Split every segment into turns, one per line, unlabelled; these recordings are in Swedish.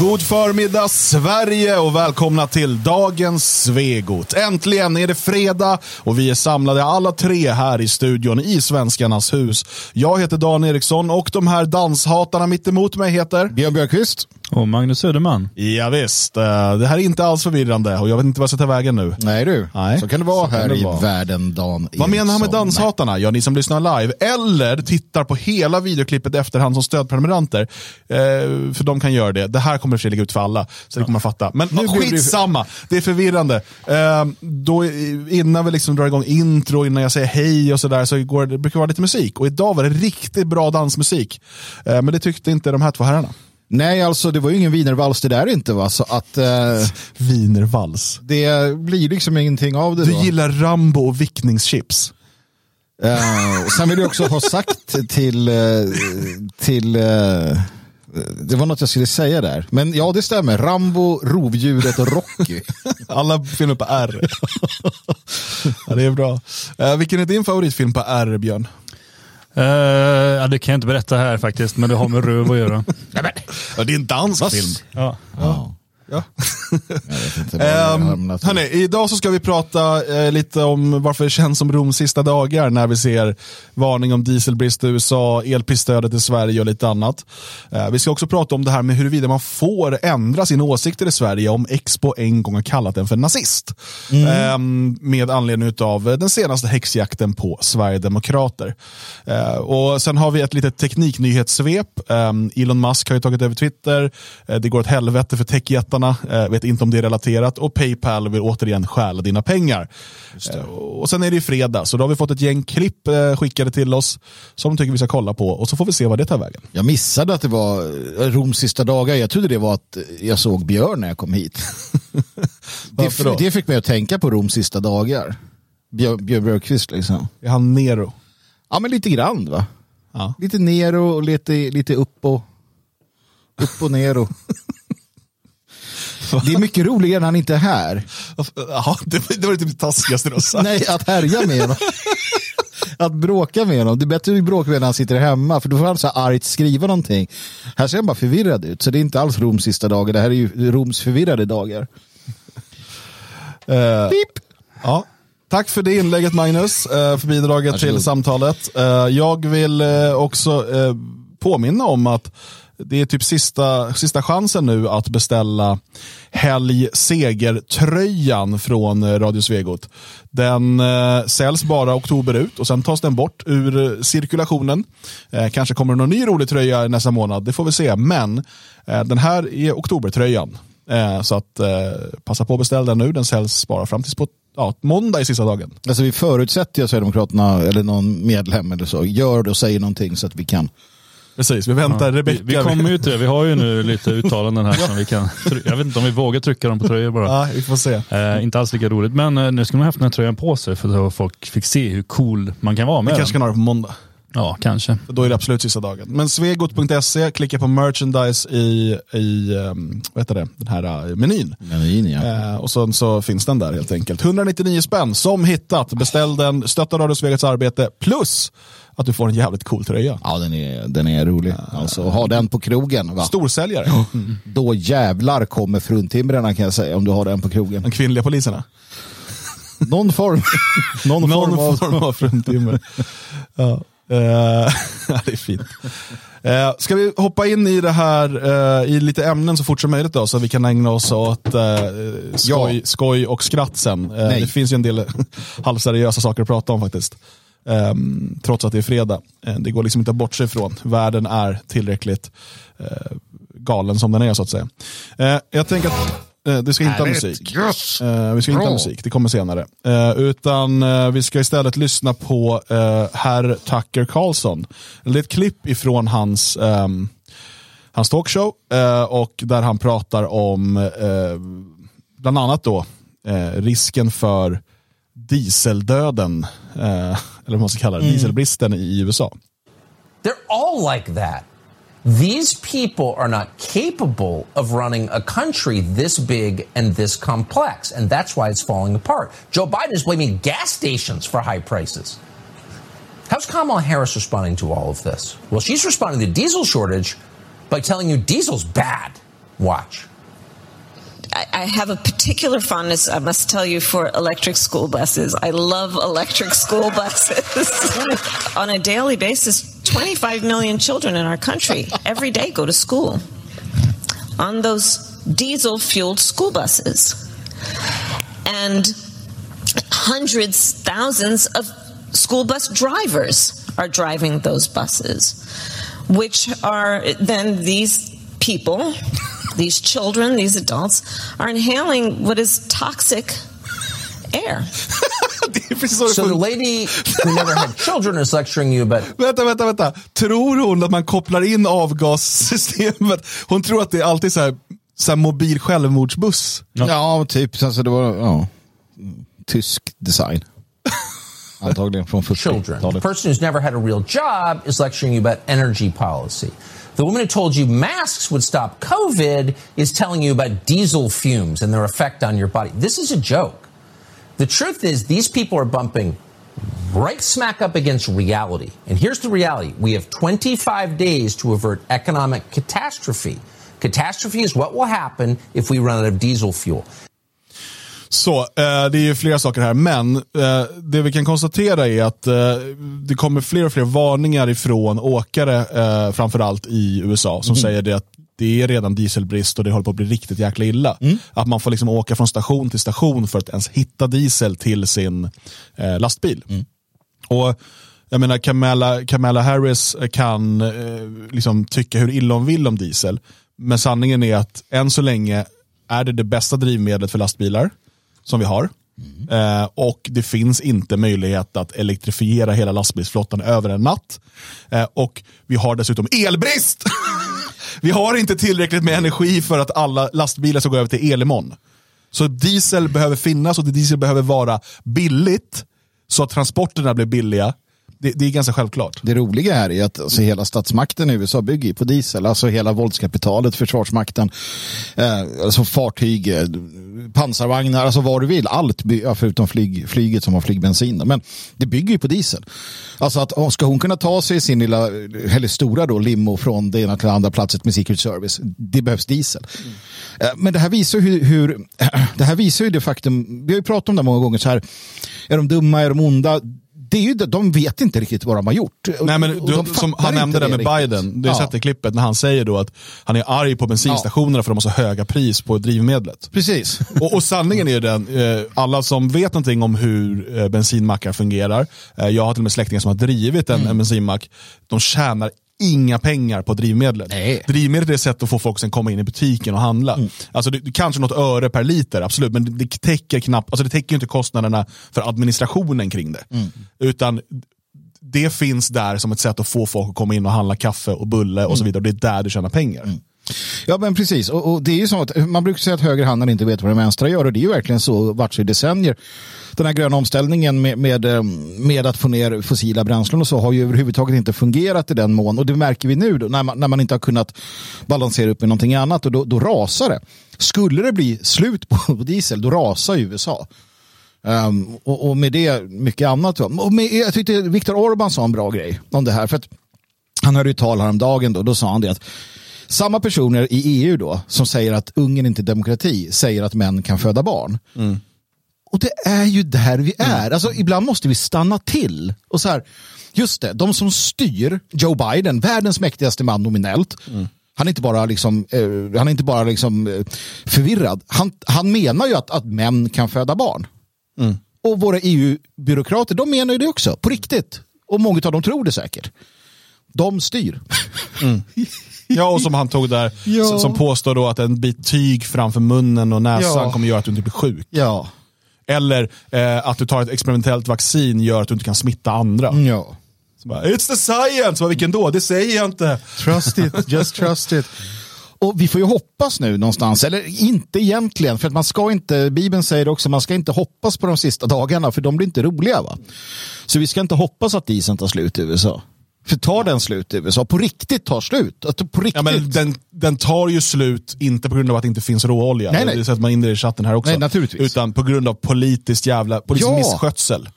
God förmiddag Sverige och välkomna till dagens Svegot. Äntligen är det fredag och vi är samlade alla tre här i studion i Svenskarnas hus. Jag heter Dan Eriksson och de här danshatarna mitt emot mig heter
Björn Björkqvist.
Och Magnus Söderman.
Ja, visst. Eh, det här är inte alls förvirrande och jag vet inte vad jag ska ta vägen nu.
Nej du,
Nej.
så kan det vara
Så
här
det
i
vara.
världen Dan
Vad menar han med danshatarna? Ja, ni som lyssnar live eller tittar på hela videoklippet efterhand som stödprenumeranter. Eh, för de kan göra det. Det här kommer i och för sig ligga ut för alla, så det kommer man fatta. Men
Nu det-
skitsamma, det är förvirrande. Eh, då, innan vi liksom drar igång intro, innan jag säger hej och sådär, så går, det brukar vara lite musik. Och idag var det riktigt bra dansmusik. Eh, men det tyckte inte de här två herrarna.
Nej, alltså det var ju ingen wienervals det där inte va, så att eh,
Wienervals.
det blir liksom ingenting av det
Du
då.
gillar Rambo och vickningschips.
Eh, och sen vill jag också ha sagt till, eh, till eh, det var något jag skulle säga där. Men ja, det stämmer. Rambo, Rovdjuret och Rocky.
Alla filmer på R. ja, det är bra. Eh, vilken är din favoritfilm på R, Björn?
Eh, ja, det kan jag inte berätta här faktiskt, men det har med röv att göra.
Ja, det är en dansk film.
Ja.
Ja.
Ja. Um, hörni, idag så ska vi prata eh, lite om varför det känns som Roms sista dagar när vi ser varning om dieselbrist i USA, elprisstödet i Sverige och lite annat. Eh, vi ska också prata om det här med huruvida man får ändra sina åsikter i Sverige om Expo en gång har kallat den för nazist. Eh, med anledning av den senaste häxjakten på Sverigedemokrater. Eh, och sen har vi ett litet tekniknyhetssvep. Eh, Elon Musk har ju tagit över Twitter. Eh, det går åt helvete för techjättarna. Eh, vet inte om det är relaterat. Och Paypal vill återigen stjäla dina pengar. Eh, och sen är det ju fredag, så då har vi fått ett gäng klipp eh, skickade till oss som de tycker vi ska kolla på. Och så får vi se vad det tar vägen.
Jag missade att det var Roms sista dagar. Jag trodde det var att jag såg Björn när jag kom hit. det, det fick mig att tänka på Roms sista dagar. Björn, Björkqvist liksom.
Är han Nero?
Ja, men lite grann va?
Ja.
Lite ner och lite, lite upp och upp och ner. Och. Det är mycket roligare när han inte är här.
Jaha, det, var- det var det typ taskigaste du har sagt.
Nej, att härja med honom. Att bråka med honom. Det är bättre att bråka med när han sitter hemma. För då får han så argt skriva någonting. Här ser han bara förvirrad ut. Så det är inte alls Roms sista dagar. Det här är ju Roms förvirrade dagar.
Eh,
Pip!
Ja. Tack för det inlägget Magnus, eh, för bidraget
Varsågod.
till samtalet. Eh, Jag vill också påminna om att det är typ sista, sista chansen nu att beställa Helg från eh, Radio Svegot. Den eh, säljs bara oktober ut och sen tas den bort ur eh, cirkulationen. Eh, kanske kommer det någon ny rolig tröja nästa månad, det får vi se. Men eh, den här är oktobertröjan. Eh, så att eh, passa på att beställa den nu, den säljs bara fram till på ja, måndag i sista dagen.
Alltså vi förutsätter ju att Sverigedemokraterna eller någon medlem eller så gör det och säger någonting så att vi kan.
Precis, vi väntar
Vi,
Rebecka.
vi kommer ju till det. Vi har ju nu lite uttalanden här som vi kan... Jag vet inte om vi vågar trycka dem på tröjor bara.
Ja, vi får se.
Eh, inte alls lika roligt, men eh, nu ska man ha haft den här tröjan på sig för att folk fick se hur cool man kan vara
Vi
med
kanske
den.
kan ha det på måndag.
Ja, kanske.
Då är det absolut sista dagen. Men svegot.se, klicka på merchandise i, i um, vad heter det, den här uh, menyn.
Men, ja.
Eh, och sen så finns den där helt enkelt. 199 spänn, som hittat. Beställ den, stötta Radio Svegats arbete, plus att du får en jävligt cool tröja.
ja, den är, den är rolig. Alltså ha den på krogen. Va?
Storsäljare.
Då jävlar kommer fruntimrarna kan jag säga om du har den på krogen.
De kvinnliga poliserna.
Någon form.
Någon,
form av-
form av fruntimmer. ja. Eh, det är fint. Eh, ska vi hoppa in i det här, eh, i lite ämnen så fort som möjligt då, så vi kan ägna oss åt eh, skoj,
Ja.
skoj och skratt sen. Eh, det finns ju en del halvseriösa saker att prata om faktiskt. Ehm, trots att det är fredag. Eh, det går liksom inte att bortse ifrån. Världen är tillräckligt eh, galen som den är så att säga. Jag tänker att det ska inte ha musik.
Yes.
Eh, vi ska inte ha musik, det kommer senare. Eh, utan eh, vi ska istället lyssna på herr Tucker Carlson. Det är ett klipp ifrån hans, ehm, hans talkshow eh, och där han pratar om eh, bland annat då eh, risken för dieseldöden, eh, eller vad man ska kalla det, dieselbristen i USA.
They're all like that. These people are not capable of running a country this big and this complex, and that's why it's falling apart. Joe Biden is blaming gas stations for high prices. How's Kamala Harris responding to all of this? Well, she's responding to diesel shortage by telling you diesel's bad. Watch.
I, have a particular fondness, I must tell you, for electric school buses. I love electric school buses. On a daily basis, 25 million children in our country every day go to school on those diesel fueled school buses. And hundreds, thousands of school bus drivers are driving those buses, which are then these people, these children, these adults, are inhaling what is toxic air.
Det är precis så det
So the lady who never had children is lecturing you but...
Vänta, vänta, vänta. Tror hon att man kopplar in avgassystemet? Hon tror att det är alltid så här, så här mobil självmordsbuss.
Ja, typ. Alltså, det var ja, tysk design. Antagligen från
children. The
40-talet.
person who's never had a real job is lecturing you about energy policy. The woman who told you masks would stop COVID is telling you about diesel fumes and their effect on your body. This is a joke. The truth is, these people are bumping right smack up against reality. And here's the reality we have 25 days to avert economic catastrophe. Catastrophe is what will happen if we run out of diesel fuel.
Så, eh, det är ju flera saker här, men eh, det vi kan konstatera är att eh, det kommer fler och fler varningar ifrån åkare, eh, framförallt i USA, som säger det att det är redan dieselbrist och det håller på att bli riktigt jäkla illa. Att man får liksom åka från station till station för att ens hitta diesel till sin eh, lastbil. Och jag menar Kamala, Kamala Harris kan eh, liksom tycka hur illa hon vill om diesel. Men sanningen är att än så länge är det det bästa drivmedlet för lastbilar som vi har. Eh, och det finns inte möjlighet att elektrifiera hela lastbilsflottan över en natt. Eh, och vi har dessutom elbrist. vi har inte tillräckligt med energi för att alla lastbilar ska gå över till el imorgon. Så diesel behöver finnas och diesel behöver vara billigt så att transporterna blir billiga. Det, det är ganska självklart.
Det roliga här är att alltså, hela statsmakten i USA bygger på diesel. Alltså hela våldskapitalet, försvarsmakten, eh, alltså fartyg, eh, pansarvagnar, alltså vad du vill. Allt, förutom flyg, flyget som har flygbensin. Men det bygger ju på diesel. Alltså att oh, ska hon kunna ta sig sin lilla, eh, eller stora då, limo från det ena till det andra platset med Secret Service, det behövs diesel. Eh, Men det här visar hur, hur det här visar ju det faktum, vi har ju pratat om det många gånger så här, är de dumma, är de onda? Det är ju, det- de vet inte riktigt vad de har gjort.
Nej, men du, som han nämnde det med
riktigt.
Biden, har
Ja.
sett det klippet när han säger då att han är arg på bensinstationerna för att de har så höga pris på drivmedlet.
Precis.
Och, och sanningen är ju den, eh, alla som vet någonting om hur eh, bensinmackar fungerar, eh, jag har till och med släktingar som har drivit en, en bensinmack, de tjänar inga pengar på drivmedlet.
Nej.
Drivmedlet är ett sätt att få folk att komma in i butiken och handla. Alltså det, kanske något öre per liter, absolut, men det, det täcker knappt, alltså det täcker inte kostnaderna för administrationen kring det. Utan det finns där som ett sätt att få folk att komma in och handla kaffe och bulle och så vidare. Och det är där du tjänar pengar.
Ja men precis, och, och det är ju så att man brukar säga att högerhanden inte vet vad den vänstra gör och det är ju verkligen så vart så i decennier. Den här gröna omställningen med, med, eh, med att få ner fossila bränslen och så har ju överhuvudtaget inte fungerat i den mån och det märker vi nu då, när, man, när man inte har kunnat balansera upp med någonting annat och då, då rasar det. Skulle det bli slut på, diesel då rasar USA. Um, och, och med det mycket annat. Och med, jag tyckte Viktor Orban sa en bra grej om det här. För att han hörde ju tal häromdagen då, då sa han det att samma personer i EU då som säger att Ungern inte är demokrati säger att män kan föda barn. Och det är ju där vi är. Alltså, ibland måste vi stanna till. Och så här, just det, de som styr Joe Biden, världens mäktigaste man nominellt. Han är inte bara, liksom, eh, han är inte bara liksom, eh, förvirrad. Han, han menar ju att, att män kan föda barn. Och våra EU-byråkrater, de menar ju det också, på riktigt. Och många av dem tror det säkert. De styr.
Ja, och som han tog där,
Ja.
som påstår då att en bit tyg framför munnen och näsan
Ja.
kommer göra att du inte blir sjuk.
Ja.
Eller eh, att du tar ett experimentellt vaccin gör att du inte kan smitta andra.
ja.
Så bara, It's the science! Bara, Vilken då? Det säger jag inte.
Trust it, just trust it. Och vi får ju hoppas nu någonstans, eller inte egentligen, för att man ska inte, Bibeln säger också, man ska inte hoppas på de sista dagarna, för de blir inte roliga. va? Så vi ska inte hoppas att isen tar slut i USA. För tar den slut i USA, på riktigt tar slut. Att på riktigt.
Ja, men den, den tar ju slut, inte på grund av att det inte finns råolja.
Nej, nej.
Det sätter man in det i chatten här också.
Nej, naturligtvis.
Utan på grund av politiskt jävla politisk
Ja.
misskötsel.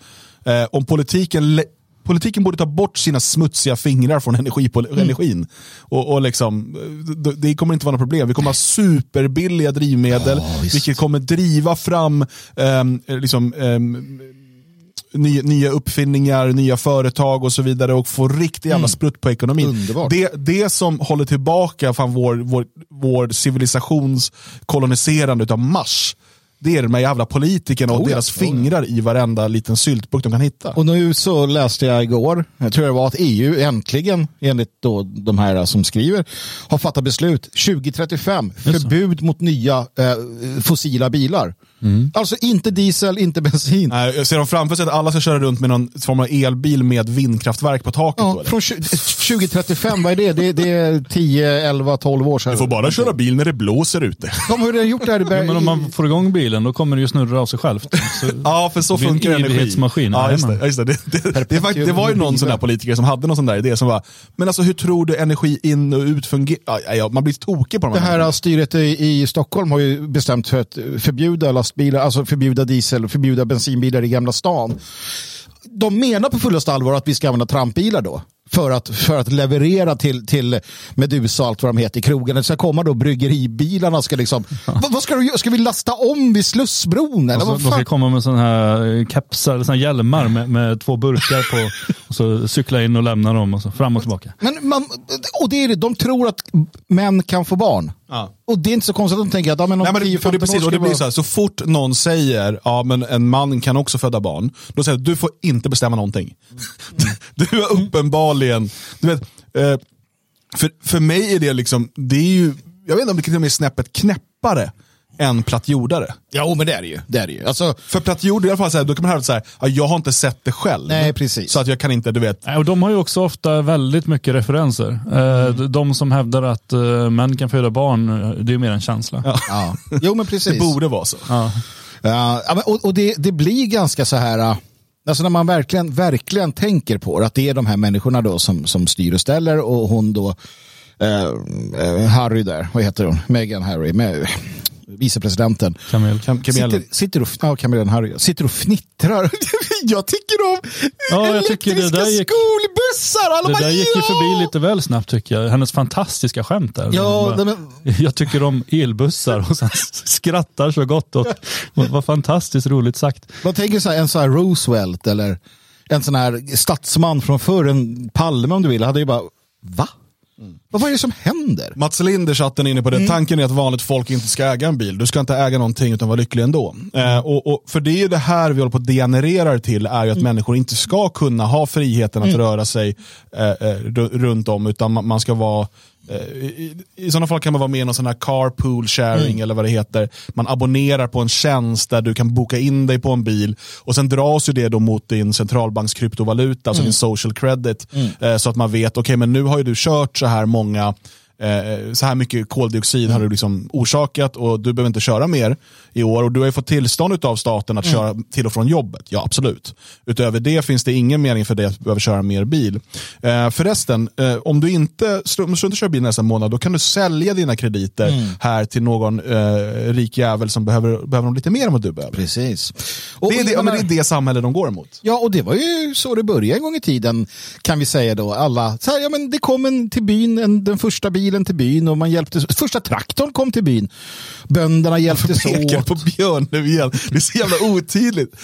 Eh, om politiken Politiken borde ta bort sina smutsiga fingrar från energipol- energin. Och, och liksom, det, det kommer inte vara något problem. Vi kommer ha superbilliga drivmedel, vilket kommer driva fram ehm, liksom, ehm, nya, nya uppfinningar, nya företag och så vidare och få riktig jävla sprutt på ekonomin.
Underbart.
Det, det som håller tillbaka fan vår, vår, vår civilisations koloniserande av Mars, det är de här jävla politikerna och
Oh
deras
ja.
fingrar i varenda liten syltburk de kan hitta.
Och nu så läste jag igår, jag tror det var att EU äntligen, enligt då de här som skriver, har fattat beslut 2035, förbud mot nya eh, fossila bilar. Alltså inte diesel, inte bensin.
Nej, jag ser de framför sig att alla ska köra runt med någon form av elbil med vindkraftverk på taket.
Ja, från 20, 2035, vad är det? det? Det är 10, 11, 12 år sedan.
Du får bara köra bil när det blåser ute.
De har redan gjort det här. i
Ja, men om man får igång bilen då kommer det ju snurra av sig självt. Så,
Ja, för så
Det en
funkar energi.
evighetsmaskin.
Ja, just det, just det. Det, det, det, är fakt- det var ju någon sån där politiker som hade någon sån där idé som var, men alltså hur tror du energi in och ut fungerar? Ja, ja, man blir tokig på de
Det
här.
här styret i, i Stockholm har ju bestämt för att förbjuda lastbilar, alltså förbjuda diesel, förbjuda bensinbilar i Gamla stan. De menar på fullaste allvar att vi ska använda trampbilar då. För att, för att leverera till, till Medusa allt vad de heter i krogen. Det ska komma då bryggeribilarna. Ska, liksom, vad, vad ska, du, ska vi lasta om vid Slussbron? Eller
så,
vad
de ska komma med sådana här kepsar, såna här hjälmar med, med två burkar på. Och så cykla in och lämna dem och så fram och tillbaka.
Men man, och det är det, de tror att män kan få barn.
Ja.
Och det är inte så konstigt att de tänker att ja, men om
Nej, men det,
10-15
och det, är
år
precis, och det blir så, här, så fort någon säger ja men en man kan också föda barn, då säger jag du får inte bestämma någonting. Du är uppenbarligen, du vet, eh, för, för mig är det liksom, det är ju, jag vet inte om det till och med är snäppet knäppare än plattjordare.
Ja, men det är det ju. Det är det ju. Alltså,
För plattjordare i alla fall, så här, då kan man hävda så här, ja, jag har inte sett det själv.
Nej, precis.
Så att jag kan inte, du vet,
Nej, Och de har ju också ofta väldigt mycket referenser. Eh, De som hävdar att eh, män kan föda barn, eh, det är mer en känsla.
ja. Jo, men precis.
det borde vara så.
Ja.
Ja, ja, men- och och det, det blir ganska så här, äh, alltså när man verkligen, verkligen tänker på det, att det är de här människorna då som, som styr och ställer och hon då, eh, eh, Harry där, vad heter hon, Meghan Harry, med, vicepresidenten.
Kamel.
Kam-.
Sitter, sitter och, ja, Kamelen Harry, sitter och fnittrar. jag tycker om
Ja, jag tycker det
elektriska
där gick-
skolbussar. Alla
Det
bara,
där gick ju förbi lite väl snabbt tycker jag. Hennes fantastiska skämt där.
Ja,
bara,
nej,
Jag tycker om elbussar och sen skrattar så gott åt. Vad fantastiskt roligt sagt.
Man tänker så här, en sån här Roosevelt eller en sån här statsman från förr, en Palme om du vill, hade ju bara, va? Vad är det som händer?
Mats Linder chatten inne på det. Tanken är att vanligt folk inte ska äga en bil. Du ska inte äga någonting utan vara lycklig ändå. Eh, och, och, för det är ju det här vi håller på att degenererar till, är ju att människor inte ska kunna ha friheten att röra sig eh, eh, ru- runt om, utan man, man ska vara i, I sådana fall kan man vara med i någon sån här carpool sharing eller vad det heter. Man abonnerar på en tjänst där du kan boka in dig på en bil och sen dras ju det då mot din centralbanks kryptovaluta, alltså din social credit. Eh, så att man vet, okej men nu har ju du kört så här många Eh, så här mycket koldioxid har du liksom orsakat och du behöver inte köra mer i år. Och du har ju fått tillstånd av staten att köra till och från jobbet. Ja, absolut. Utöver det finns det ingen mening för dig att du behöver köra mer bil. Eh, förresten, eh, om du inte, om du inte kör bil nästa månad, då kan du sälja dina krediter här till någon eh, rik jävel som behöver, behöver dem lite mer än vad du behöver.
Precis. Och,
Det är det, ja, men det är det samhälle de går emot.
Ja, och det var ju så det började en gång i tiden, kan vi säga då. Alla, så här, ja, men det kom en till byn, en, den första bilen till byn och man hjälpte, första traktorn kom till byn. Bönderna hjälptes
Pekar
åt.
på Björn nu igen. Det är så jävla otydligt.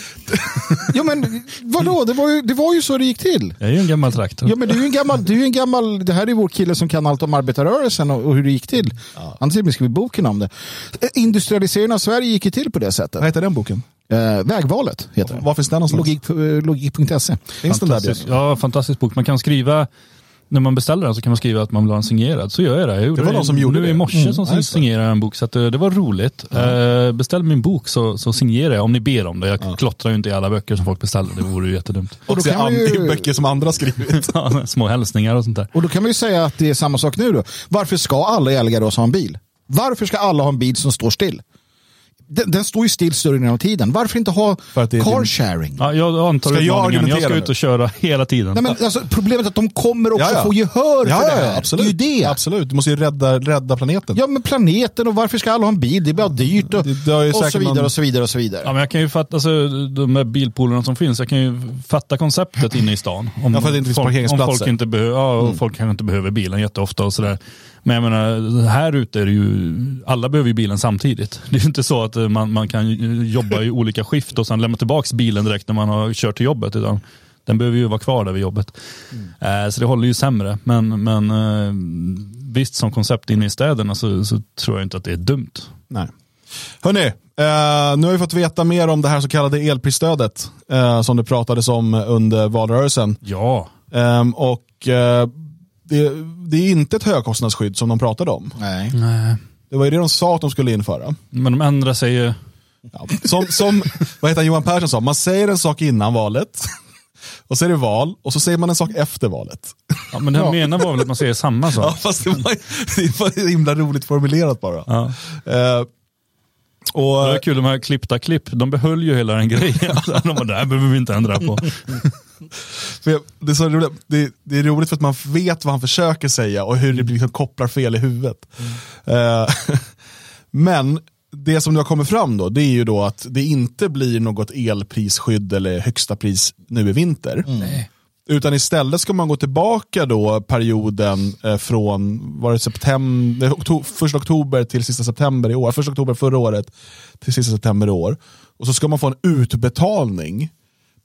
Ja, men vadå, det var, ju, det var ju så det gick till.
Jag är ju en gammal traktor.
Ja, men det är ju en gammal, det är en gammal, det här är vår kille som kan allt om arbetarrörelsen och, och hur det gick till. Han till och med skrivit boken om det. Eh, Industrialiseringen av Sverige gick ju till på det sättet.
Vad heter den boken?
Eh, vägvalet heter den.
Var finns den någonstans?
Logik, eh, Logik.se.
Finns den där
ja, fantastisk bok. Man kan skriva, när man beställer den så kan man skriva att man vill ha den signerad. Så gör jag det. Jag
Det var någon som
nu
gjorde det.
i morse
Mm,
som signerade en bok. Så att, eh, det var roligt. Eh, beställ min bok så, så signerar jag om ni ber om det. Jag klottrar ju inte i alla böcker som folk beställer. Det vore ju jättedumt.
Och då kan ju-
böcker som andra skrivit.
Ja, Små hälsningar och sånt där.
Och då kan man ju säga att det är samma sak nu då. Varför ska alla i Elgarås ha en bil? Varför ska alla ha en bil som står still? Den, den står ju still större delen av tiden. Varför inte ha car
din-
sharing?
Ja, jag antar
Ska jag.
Jag ska ut och köra hela tiden.
Nej, men alltså, problemet är att de kommer också
Ja, ja.
få gehör
Ja,
för det här.
absolut.
Det är ju det.
Absolut, du måste ju rädda, rädda planeten.
Ja, men planeten och varför ska alla ha en bil? Det är bara dyrt och,
Det- det
och så vidare
någon-
och så vidare och så vidare.
Ja, men jag kan ju fatta, alltså, de här bilpoolerna som finns, jag kan ju fatta konceptet inne i stan. Om,
Ja, för att det inte finns
folk,
parkeringsplatser. Mm.
folk, inte behöver, ja, och folk kanske inte behöver bilen jätteofta och sådär. Men jag menar, här ute är det ju, alla behöver ju bilen samtidigt. Det är ju inte så att eh, man, man kan ju jobba i olika skift och sen lämna tillbaka bilen direkt när man har kört till jobbet. Utan den behöver ju vara kvar där vid jobbet.
Mm.
Eh, så det håller ju sämre. Men, men eh, visst, som koncept inne i städerna så, så tror jag inte att det är dumt.
Nej. Hörni, eh, nu har vi fått veta mer om det här så kallade elprisstödet eh, som det pratades om under valrörelsen.
Ja,
Ehm, och eh, det, det är inte ett högkostnadsskydd som de pratade om.
Nej.
Det var ju det de sa att de skulle införa.
men de ändrar sig ju.
Ja. Som, som vad heter han, Johan Persson sa, man säger en sak innan valet, och så är det val, och så säger man en sak efter valet.
Ja, men det jag menar var väl att man säger samma sak.
Ja, fast det var, det var himla roligt formulerat bara.
Ja.
Eh, och,
Det var kul, de här klippta klipp, de behöll ju hela den grejen. De bara, det här behöver vi inte ändra på.
Jag- det, är så roligt, det, det är roligt för att man vet vad han försöker säga och hur det blir liksom kopplar fel i huvudet. Eh, men det som nu har kommit fram då, det är ju då att det inte blir något elprisskydd eller högsta pris nu i vinter. Utan istället ska man gå tillbaka då perioden eh, från var det september, okto, första oktober till sista september i år. Första oktober förra året till sista september i år. Och så ska man få en utbetalning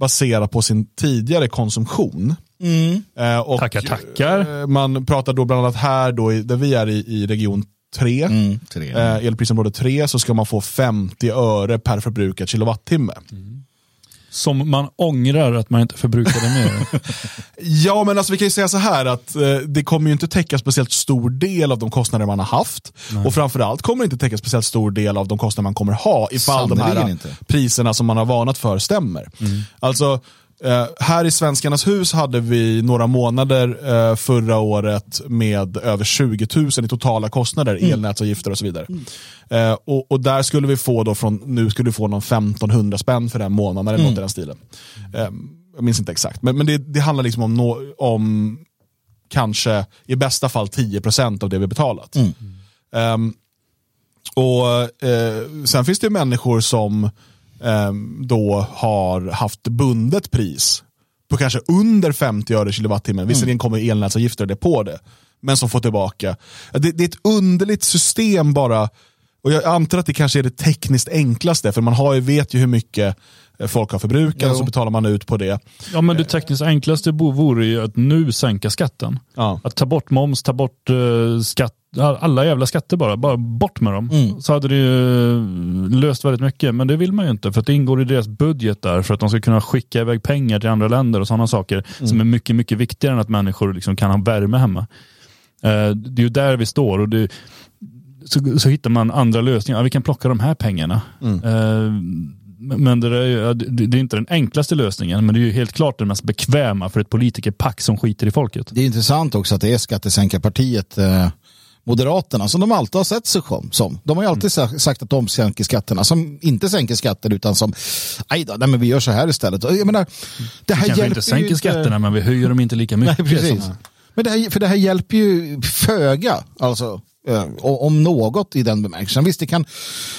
baserat på sin tidigare konsumtion. Eh, och,
Tackar, tackar.
eh, Man pratar då bland annat här, då, i- där vi är i, i region 3,
Mm, tre.
eh, elprisområde 3, så ska man få 50 öre per förbrukad kilowattimme.
Som man ångrar att man inte förbrukade mer.
Ja, men alltså vi kan ju säga så här att eh, det kommer ju inte täcka speciellt stor del av de kostnader man har haft. Och framförallt kommer det inte täcka speciellt stor del av de kostnader man kommer ha ifall de
Sannerligen
här
inte.
priserna som man har varnat för stämmer. Alltså, eh, här i Svenskarnas hus hade vi några månader eh, förra året med över 20 000 i totala kostnader, elnätsavgifter och så vidare. Eh, och, och där skulle vi få då från, nu skulle vi få någon 1500 spänn för den månaden eller något i den stilen. Eh, jag minns inte exakt, men, men det, det handlar liksom om, nå- om kanske i bästa fall 10% av det vi betalat. Ehm, och eh, Sen finns det människor som ehm, då har haft bundet pris på kanske under 50 öre kilowattimmen. Visserligen kommer elnätsavgifter det på det, men som får tillbaka. Det, det är ett underligt system bara. Och Jag antar att det kanske är det tekniskt enklaste, för man har ju, vet ju hur mycket eh, folk har förbrukat och så betalar man ut på det.
Ja, men det tekniskt enklaste vore ju att nu sänka skatten.
Ja.
Att ta bort moms, ta bort eh, skatt, alla jävla skatter bara, bara bort med dem.
Mm.
Så hade det ju eh, löst väldigt mycket, men det vill man ju inte för att det ingår i deras budget där för att de ska kunna skicka iväg pengar till andra länder och sådana saker
Mm.
som är mycket, mycket viktigare än att människor liksom kan ha värme hemma. Eh, det är ju där vi står och det, så, så hittar man andra lösningar. Ja, vi kan plocka de här pengarna.
Mm.
Eh, men det, är, ju- det är inte den enklaste lösningen, men det är ju helt klart den mest bekväma för ett politikerpack som skiter i folket.
Det är intressant också att det är skattesänkarpartiet eh, Moderaterna som de alltid har sett sig som-. De har ju alltid sa- sagt att de sänker skatterna, som inte sänker skatter utan som, aj då, nej men vi gör så här istället. Jag menar, det här
Kanske
hjälper
inte sänker skatterna, men vi höjer dem inte lika
Nej,
mycket.
precis.
som-
Men det här, för det här hjälper ju föga, alltså, om något i den bemärkelsen. Visst, det kan,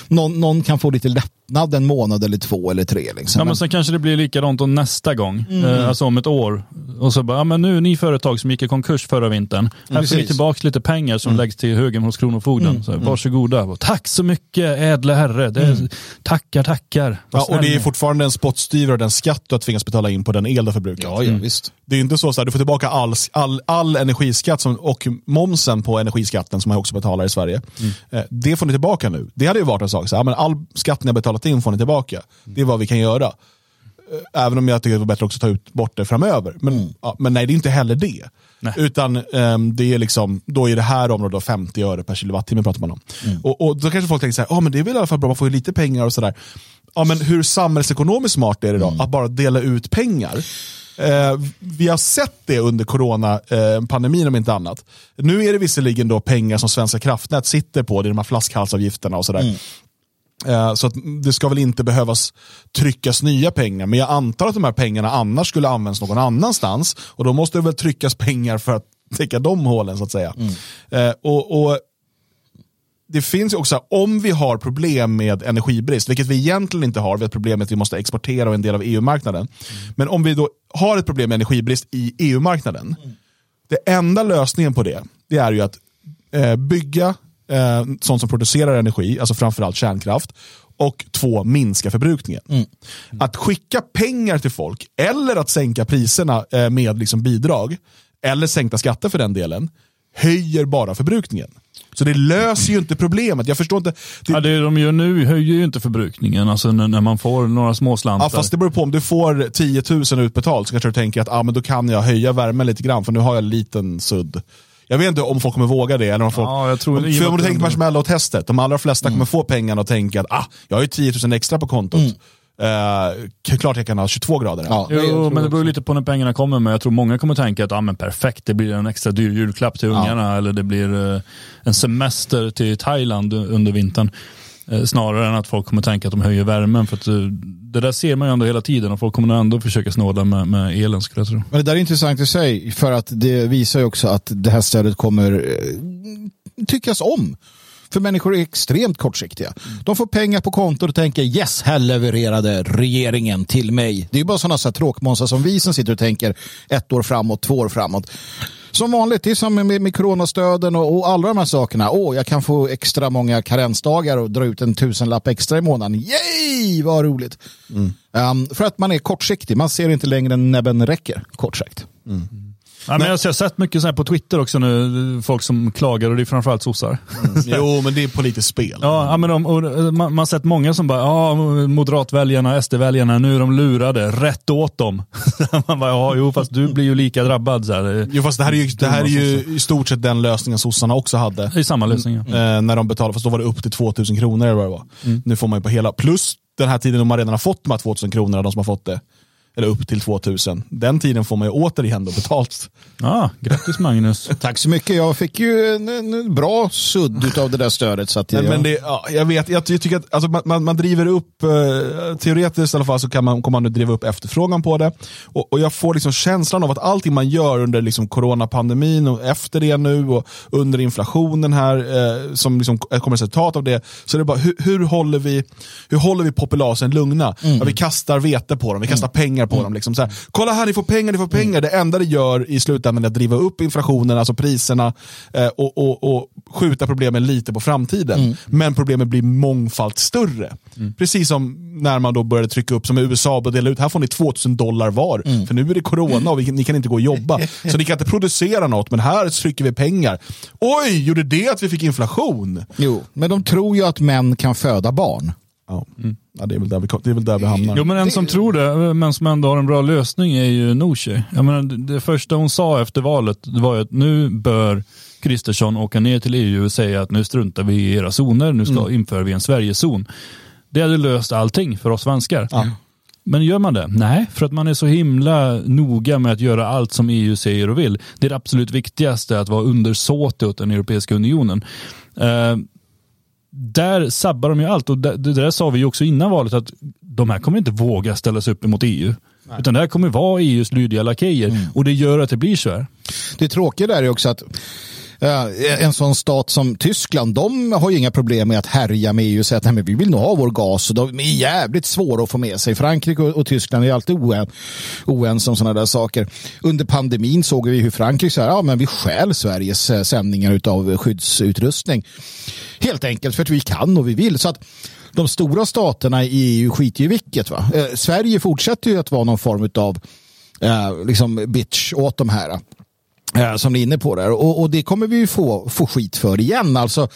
någon, någon kan få lite lättnad en månad eller två eller tre. Liksom.
Ja, men sen kanske det blir likadant då nästa gång,
Mm.
eh, alltså om ett år. Och så bara, ja, men nu är ni företag som gick i konkurs förra vintern. Här får ni.
Mm.
tillbaka lite pengar som läggs till högen hos Kronofogden. Så, varsågoda. Och, Tack så mycket ädla herre. Det är, Tackar, tackar. Vad
Ja, och det är fortfarande en spottstyver och den skatt du har tvingats betala in på den el du har förbrukat.
ja, ja, visst.
Det är inte så att du får tillbaka all, all, all energiskatt som, och momsen på energiskatten som man också betalar i Sverige. Eh, Det får ni tillbaka nu. Det hade ju varit en sak. Så, ja, men all skatt ni har betalat in får ni tillbaka. Det är vad vi kan göra. Eh, Även om jag tycker det var bättre också att ta ut bort det framöver. Men, ja, men nej, det är inte heller det.
Nej.
Utan ehm, det är liksom, då är det här området då 50 öre per kilowattimme pratar man om. Och, och då kanske folk tänker så här, ah, men det är väl i alla fall bra, man får ju lite pengar och sådär. Ja, men hur samhällsekonomiskt smart är det då att bara dela ut pengar? Eh, vi har sett det under coronapandemin om inte annat. Nu är det visserligen då pengar som Svenska kraftnät sitter på, det är de här flaskhalsavgifterna och sådär. Eh, Så att det ska väl inte behövas tryckas nya pengar. Men jag antar att de här pengarna annars skulle användas någon annanstans. Och då måste det väl tryckas pengar för att täcka de hålen så att säga. Eh, och, och det finns ju också, om vi har problem med energibrist, vilket vi egentligen inte har, vi har ett problem med att vi måste exportera och en del av EU-marknaden. Men om vi då har ett problem med energibrist i EU-marknaden, det enda lösningen på det, det är ju att eh, bygga eh, sånt som producerar energi, alltså framförallt kärnkraft, och två, minska förbrukningen. Att skicka pengar till folk, eller att sänka priserna eh, med liksom bidrag, eller sänkta skatter för den delen, höjer bara förbrukningen. Så det löser ju inte problemet. Jag förstår inte. Det,
Ja, det de gör nu höjer ju inte förbrukningen, alltså när, man får några småslantar.
Ja, fast det beror på om du får 10 000 utbetalt så kanske du tänker att ah, men då kan jag höja värmen lite grann för nu har jag en liten sudd. Jag vet inte om folk kommer våga det. Eller om folk,
Ja, jag tror-
om, för om du tänker
det-
marshmallow-testet, de allra flesta kommer få pengarna och tänka att ah, jag har ju 10 000 extra på kontot. Eh, klart jag kan ha 22 grader.
Ja,
Jo, men det
också.
beror lite på när pengarna kommer. Men jag tror många kommer tänka att ah, men perfekt, det blir en extra dyr julklapp till ungarna. Eller det blir eh, en semester till Thailand under vintern. Eh, snarare än att folk kommer tänka att de höjer värmen. För att, eh, det där ser man ju ändå hela tiden och folk kommer ändå försöka snåla med, med elen skulle jag tro.
Men det där är intressant i sig för att det visar ju också att det här stödet kommer eh, tyckas om. För människor är extremt kortsiktiga. De får pengar på kontot och tänker yes, här levererade regeringen till mig. Det är ju bara sådana så tråkmånsar som vi som sitter och tänker ett år framåt, två år framåt. Som vanligt, det är samma med, med coronastöden och, och alla de här sakerna. Åh, jag kan få extra många karensdagar och dra ut en tusenlapp extra i månaden. Yay, vad roligt! Um, för att man är kortsiktig, man ser inte längre än näbben räcker, kort sagt.
Ja, men jag har sett mycket så här på Twitter också nu, folk som klagar och det är framförallt sossar.
Jo, men det är politiskt spel.
Ja, men de, eh, man, har sett många som bara, ja, moderatväljarna, SD-väljarna, nu är de lurade, rätt åt dem. man bara, ja, jo, fast du blir ju lika drabbad. Så här.
Jo, fast det här är ju, det här är ju i stort sett den lösningen sossarna också hade.
Det är samma lösning. Ja.
Eh, när de betalade, fast då var det upp till 2000 kronor eller vad det var. Nu får man ju på hela, plus den här tiden då man redan har fått de här 2000 kronorna, de som har fått det. Eller upp till 2000. Den tiden får man ju återigen då betalt.
Ja, grattis Magnus.
Tack så mycket. Jag fick ju en, en bra sudd av det där stödet. Så att jag,
men det, ja, jag vet, jag, ty- tycker att alltså, man, man, man driver upp, eh, teoretiskt i alla fall, så kan man, kommer man nu driva upp efterfrågan på det. Och, och jag får liksom känslan av att allting man gör under liksom coronapandemin och efter det nu och under inflationen här, eh, som liksom kommer resultat av det, så är det bara hur, hur, håller, vi, hur håller vi populasen lugna? Ja, vi kastar vete på dem, vi kastar pengar på dem. Liksom så här, Kolla här, ni får pengar, ni får pengar. Det enda det gör i slutändan är att driva upp inflationen, alltså priserna, eh, och, och, och skjuta problemen lite på framtiden. Men problemen blir mångfalt större. Precis som när man då började trycka upp, som i USA, och dela ut, här får ni 2000 dollar var. För nu är det corona och vi, ni kan inte gå och jobba. Så ni kan inte producera något, men här trycker vi pengar. Oj, gjorde det att vi fick inflation?
Jo, men de tror ju att män kan föda barn.
Ja, ja det, är väl där vi, det är väl där vi hamnar.
Jo men en som tror det, men som ändå har en bra lösning är ju Nooshi. Jag menar, det- det första hon sa efter valet det var ju att nu bör Kristersson åka ner till EU och säga att nu struntar vi i era zoner, nu ska inför vi en Sverigezon. Det hade löst allting för oss svenskar. Men gör man det? Nej, för att man är så himla noga med att göra allt som EU säger och vill. Det är det absolut viktigaste, att vara undersåtig åt den Europeiska unionen. Eh, där sabbar de ju allt och det, det där sa vi ju också innan valet att de här kommer inte våga ställa sig upp emot EU. Utan det här kommer vara EUs lydiga lakejer och det gör att det blir så här.
Det tråkiga där är också att Eh, en sån stat som Tyskland, de har ju inga problem med att härja med EU och säga att Nej, men vi vill nog ha vår gas. Och de är jävligt svåra att få med sig. Frankrike och, Tyskland är alltid oense om sådana där saker. Under pandemin såg vi hur Frankrike sa ja, men vi stjäl Sveriges eh, sändningar av skyddsutrustning. Helt enkelt för att vi kan och vi vill. Så att de stora staterna i EU skiter ju i vilket. Va? Eh, Sverige fortsätter ju att vara någon form av eh, liksom bitch åt de här som ni är inne på där. Och, och det kommer vi ju få, få skit för igen. Alltså,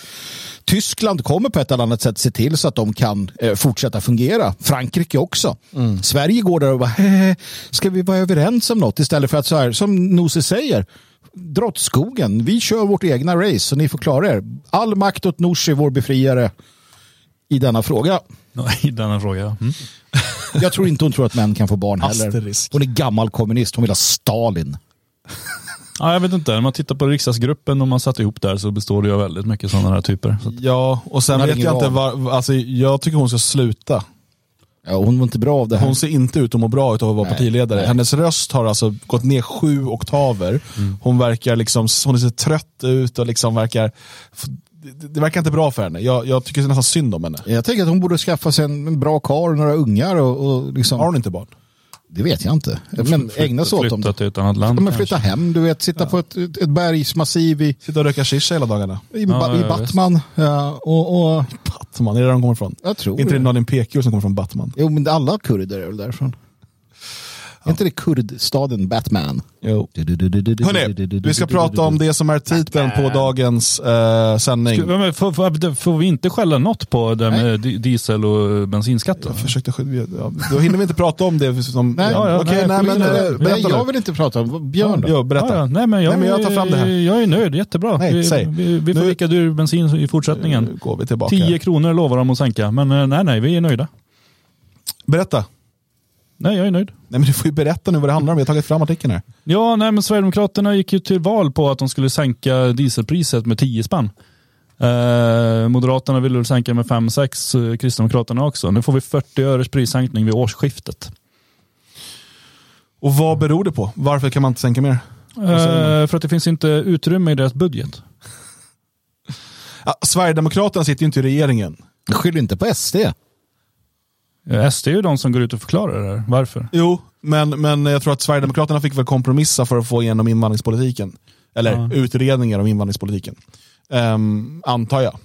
Tyskland kommer på ett eller annat sätt se till så att de kan eh, fortsätta fungera. Frankrike också. Sverige går där och bara, "Hehe, ska vi vara överens om något? Istället för att så här, som Nose säger, dra åt skogen. Vi kör vårt egna race så ni får klara er. All makt åt Nooshi, vår befriare, i denna fråga.
I denna fråga. Mm.
Jag tror inte hon tror att män kan få barn heller.
Asterisk.
Hon är gammal kommunist, hon vill ha Stalin.
Ja, jag vet inte, när man tittar på riksdagsgruppen och man satt ihop där så består det ju av väldigt mycket sådana här typer. Så att,
Ja, och sen vet jag inte var, alltså, jag tycker hon ska sluta.
Ja, hon var inte bra av det här.
Hon ser inte ut att må bra utav att vara
Nej,
partiledare.
nej.
Hennes röst har alltså gått ner sju oktaver.
Mm.
Hon verkar liksom, hon ser trött ut och liksom verkar, det, det verkar inte bra för henne. Jag, jag tycker nästan synd om henne.
Jag tänker att hon borde skaffa sig en en bra karl och några ungar och, och liksom,
Har hon inte barn?
Det vet jag inte. Men ägna sig åt dem.
flytta till ett annat land
Ja, men flytta
kanske.
hem, du vet, sitta på ett, ett, bergsmassiv i,
Sitta och röka shisha hela dagarna.
i,
Ja,
i
ja,
Batman. Ja, och, och
Batman, är det där de kommer ifrån?
jag tror
inte det. Nalin Pekgul som kommer från Batman?
Jo, men alla kurder är väl därifrån. Är inte det kurdstaden Batman?
Jo. Hörrni, vi ska prata om det som är titeln på dagens eh, sändning.
Ska- men Får, får, får vi inte skälla något på det med di- diesel och bensinskatten?
Jag försökte, ja, då hinner vi inte prata om det. Som,
Nej,
ja,
ja,
okej, nej,
nej,
men eh,
Nej,
berätta
jag vill inte prata om Björn då.
Jo, berätta.
Ja, ja. Nej, men jag,
Nej, men jag tar fram det här.
Jag är nöjd, jättebra.
Nej,
vi,
säg.
vi, vi får
Nu-
dyr bensin i fortsättningen.
Nu går vi tillbaka.
10 kronor lovar de att sänka, men eh, nej, nej, vi är nöjda.
Berätta.
Nej, jag är nöjd.
Nej, men du får ju berätta nu vad det handlar om. Jag har tagit fram artikeln här.
Ja, nej, men Sverigedemokraterna gick ju till val på att de skulle sänka dieselpriset med 10 spänn. Eh, Moderaterna ville väl sänka med 5-6, eh, Kristdemokraterna också. Nu får vi 40 öres prissänkning vid årsskiftet.
Och vad beror det på? Varför kan man inte sänka mer?
Eh, för att det finns inte utrymme i deras budget.
Ja, Sverigedemokraterna sitter ju inte i regeringen.
Skyll inte på SD.
Eh, SD är ju de som går ut och förklarar det här. Varför?
Jo, men, men jag tror att Sverigedemokraterna fick väl kompromissa för att få igenom invandringspolitiken. Eller
Ja.
utredningar om invandringspolitiken. Ehm, antar jag.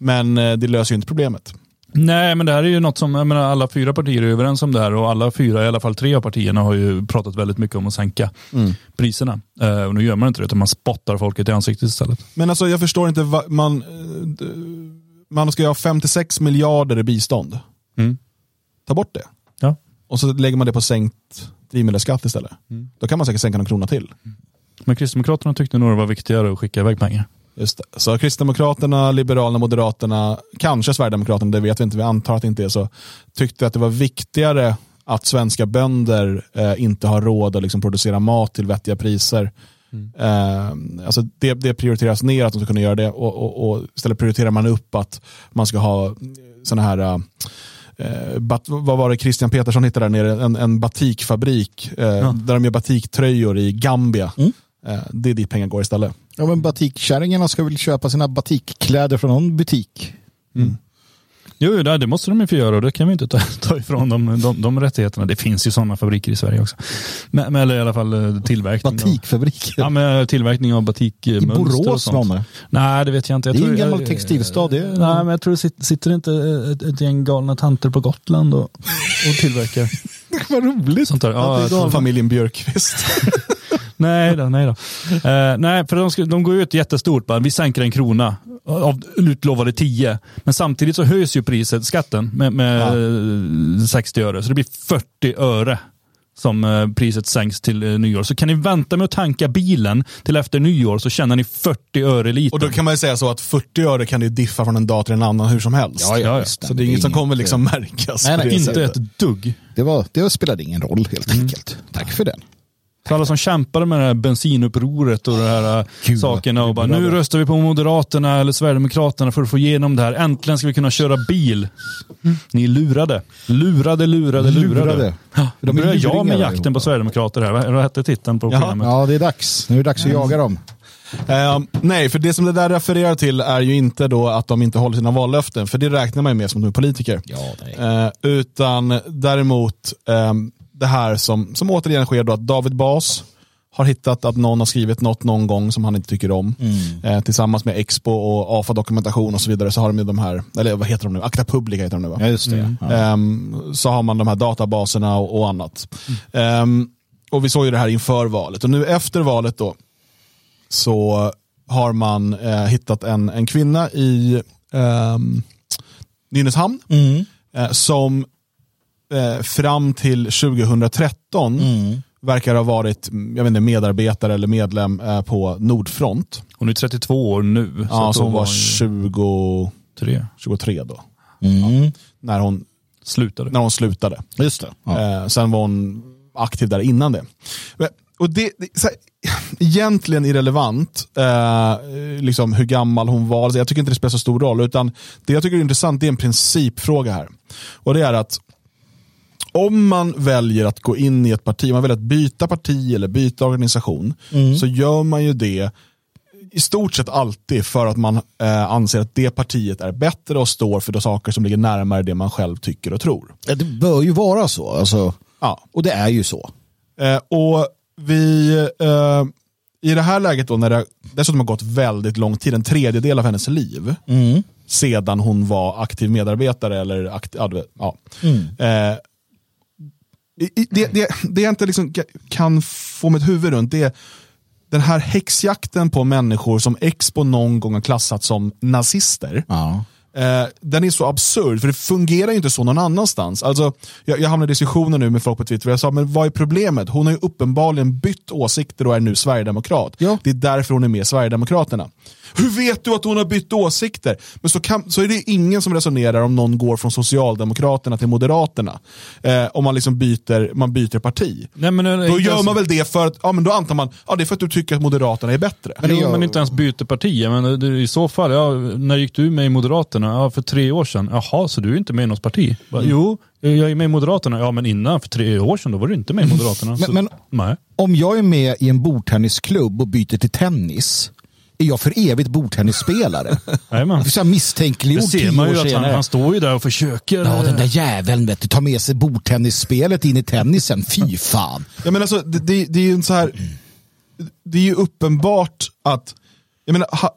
Men eh, det löser ju inte problemet.
Nej, men det här är ju något som, jag menar, alla fyra partier är överens om det här och alla fyra, i alla fall tre av partierna har ju pratat väldigt mycket om att sänka priserna. Eh, och nu gör man inte det, utan man spottar folket i ansiktet istället.
Men alltså jag förstår inte, man, eh, man ska ju ha 56 miljarder i bistånd.
Mm.
Ta bort det.
Ja.
Och så lägger man det på sänkt drivmedelsskatt istället. Då kan man säkert sänka någon krona till.
Men Kristdemokraterna tyckte nog det var viktigare att skicka iväg pengar.
Just det. Så Kristdemokraterna, Liberalerna, Moderaterna, kanske Sverigedemokraterna, det vet vi inte, vi antar att det inte är så, tyckte att det var viktigare att svenska bönder eh, inte har råd att liksom producera mat till vettiga priser. Eh, alltså det, det prioriteras ner att de ska kunna göra det och, och, och istället prioriterar man upp att man ska ha sådana här Eh, bat, vad var det Christian Petersson hittade där nere? En, en batikfabrik eh, där de gör batiktröjor i Gambia. Eh, det är dit pengar går istället.
Ja, men batikkärringarna ska väl köpa sina batikkläder från någon butik.
Jo, jo, det måste de ju få göra och det kan vi inte ta, ta ifrån dem, de, de rättigheterna. Det finns ju sådana fabriker i Sverige också. Men, eller i alla fall eh, tillverkning.
Batikfabriker.
Ja, men tillverkning av
I
batikmönster och
Borås
sånt.
någon.
Nej, det vet jag inte. Jag
Det är
tror,
en gammal textilstad. Är...
Nej, men jag tror det sitter, sitter inte ett gäng galna tanter på Gotland och, och tillverkar
Vad roligt.
sånt där. Ja,
Familjen Björkqvist.
nej då, nej då. Eh, nej, för de, ska, de går ut jättestort. Bara, vi sänker en krona av utlovade 10. Men samtidigt så höjs ju priset, skatten, med, med eh, 60 öre. Så det blir 40 öre som eh, priset sänks till eh, nyår. Så kan ni vänta med att tanka bilen till efter nyår så tjänar ni 40 öre liter.
Och då kan man ju säga så att 40 öre kan ju diffa från en dag till en annan hur som helst.
Ja, ja,
Ja, ja.
visst.
Så det är inget som kommer liksom märkas.
Nej, nej,
det
inte
sättet.
ett dugg.
Det, var, det spelade ingen roll helt enkelt. Tack för den.
För alla som kämpade med det här bensinupproret och de här
Gud,
sakerna och bara nu röstar vi på Moderaterna eller Sverigedemokraterna för att få igenom det här. Äntligen ska vi kunna köra bil. Ni är lurade. Lurade, lurade, lurade.
Lurade.
Ja, då börjar jag med jakten på. Sverigedemokrater här. Vad vad hette titeln på
Jaha.
programmet?
Ja, det är dags. Nu är det dags att jaga dem.
Eh, nej, för det som det där refererar till är ju inte då att de inte håller sina vallöften, för det räknar man ju med som de är politiker.
Ja, nej.
Eh, utan däremot eh, det här som, som återigen sker då att David Bas har hittat att någon har skrivit något någon gång som han inte tycker om. Eh, tillsammans med Expo och AFA dokumentation och så vidare så har de ju de här, eller vad heter de nu, Akta Publica heter de nu va?
Ja, just det. Ja.
Ehm, så har man de här databaserna och, och annat. Ehm, och vi såg ju det här inför valet. Och nu efter valet då så har man eh, hittat en, en kvinna i ehm, Nynäshamn eh, som eh, fram till 2013 verkar ha varit jag vet inte, medarbetare eller medlem eh, på Nordfront.
Hon är 32 år nu.
Ja,
att
som
då
var
hon
20,
tre.
23 då.
Mm.
När hon,
Slutade.
när hon slutade.
Just det. Ja.
Eh, sen var hon aktiv där innan det. Men och det, det så här, egentligen irrelevant eh, liksom hur gammal hon var. Jag tycker inte det spelar så stor roll. Utan det jag tycker är intressant det är en principfråga här. Och det är att om man väljer att gå in i ett parti, man väljer att byta parti eller byta organisation, så gör man ju det i stort sett alltid för att man eh, anser att det partiet är bättre och står för de saker som ligger närmare det man själv tycker och tror.
Ja, det bör ju vara så. Alltså,
Ja.
och det är ju så.
Eh, och vi, eh, i det här läget då, när det dessutom har gått väldigt lång tid, en tredjedel av hennes liv, sedan hon var aktiv medarbetare eller akt, ja, du det, det, det jag inte liksom ka- kan få mitt huvud runt, det är den här häxjakten på människor som Expo någon gång har klassat som nazister.
Ja.
Eh, den är så absurd, för det fungerar ju inte så någon annanstans. Alltså, jag, jag hamnade i diskussioner nu med folk på Twitter och jag sa, men vad är problemet? Hon har ju uppenbarligen bytt åsikter och är nu sverigedemokrat.
Ja.
Det är därför hon är med i Sverigedemokraterna. Hur vet du att hon har bytt åsikter? Men så, kan, så är det ingen som resonerar om någon går från Socialdemokraterna till Moderaterna. Eh, om man liksom byter, man byter parti.
Nej, men, eh,
Då gör
ens-
man väl det för att, ja men då antar man, ja det är för att du tycker att Moderaterna är bättre.
Men,
det
jo,
gör-
men inte ens byter parti. Men I så fall, ja, när gick du med i Moderaterna? Ja, för tre år sedan. Jaha, så du är inte med i något parti? Bara,
Mm.
Jo, jag är med i Moderaterna. Ja, men innan, för tre år sedan, då var du inte med i Moderaterna.
Men-
så,
men-
nej.
Om jag är med i en bordtennisklubb och byter till tennis, är jag för evigt bordtennisspelare? Så misstänkliggjord
Det ser
tio
man
år
ju att han, han står ju där och försöker.
Ja, den där jäveln vet du, tar med sig bordtennisspelet in i tennisen. Fy fan.
Jag menar, alltså, det, det, det är ju en så här, det är ju uppenbart att, jag menar, ha,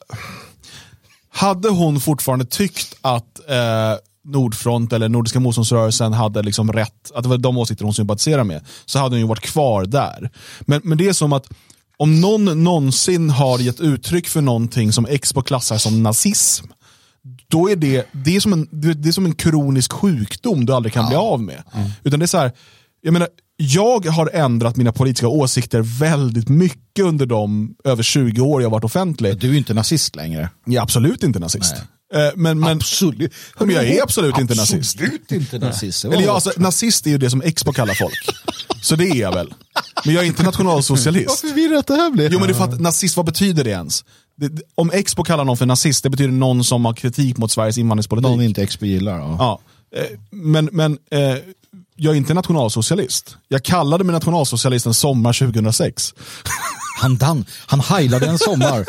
hade hon fortfarande tyckt att eh, Nordfront eller Nordiska motståndsrörelsen hade liksom rätt, att det var de åsikter hon sympatiserar med, så hade hon ju varit kvar där. Men, men det är som att om någon någonsin har gett uttryck för någonting som Expo klassar som nazism, då är det, det, är som en, det är som en kronisk sjukdom du aldrig kan bli av med. Utan det är så här, jag menar, jag har ändrat mina politiska åsikter väldigt mycket under de över 20 år jag har varit offentlig.
Du är ju inte nazist längre.
Jag är absolut inte nazist. Eh, Men, men,
absolut.
men jag är absolut inte nazist.
Absolut inte nazist.
Eller jag, alltså, nazist är ju det som Expo kallar folk. Så det är jag väl. Men jag är inte
Vad
nationalsocialist.
förvirrat det här blev.
Jo men det är för att nazist, vad betyder det ens? Det, om Expo kallar någon för nazist, det betyder någon som har kritik mot Sveriges invandringspolitik.
Någon inte Expo gillar. Ja.
Ja, eh, men, men eh, jag är inte nationalsocialist. Jag kallade mig nationalsocialist en sommar 2006.
Han, dan, han heilade en sommar.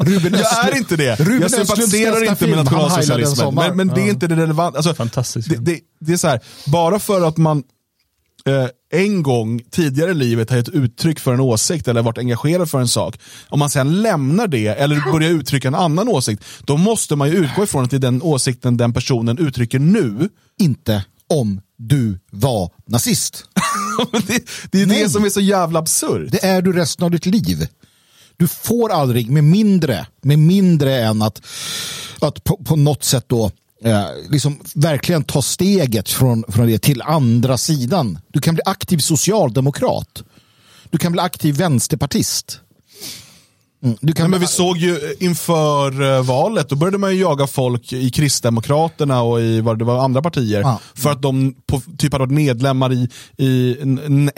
Ruben
Jag är inte det.
Ruben
jag sympatiserar inte med nationalsocialismen. Men, men det är inte det relevanta. Alltså,
Fantastiskt.
Det, det, det är så här, bara för att man eh, en gång tidigare i livet har gett uttryck för en åsikt eller varit engagerad för en sak. Om man sen lämnar det eller börjar uttrycka en annan åsikt, då måste man ju utgå ifrån att det är den åsikten den personen uttrycker nu.
Inte om du var nazist.
Det, det är
Nej.
det som är så jävla absurt.
Det är du resten av ditt liv. Du får aldrig med mindre, med mindre än att, att på, på något sätt då eh, liksom verkligen ta steget från, från det till andra sidan. Du kan bli aktiv socialdemokrat. Du kan bli aktiv vänsterpartist. Mm.
Nej, men vi såg ju eh, inför eh, valet, då började man ju jaga folk i Kristdemokraterna och i vad det var andra partier.
Ja.
För att de på, typ hade varit medlemmar i, i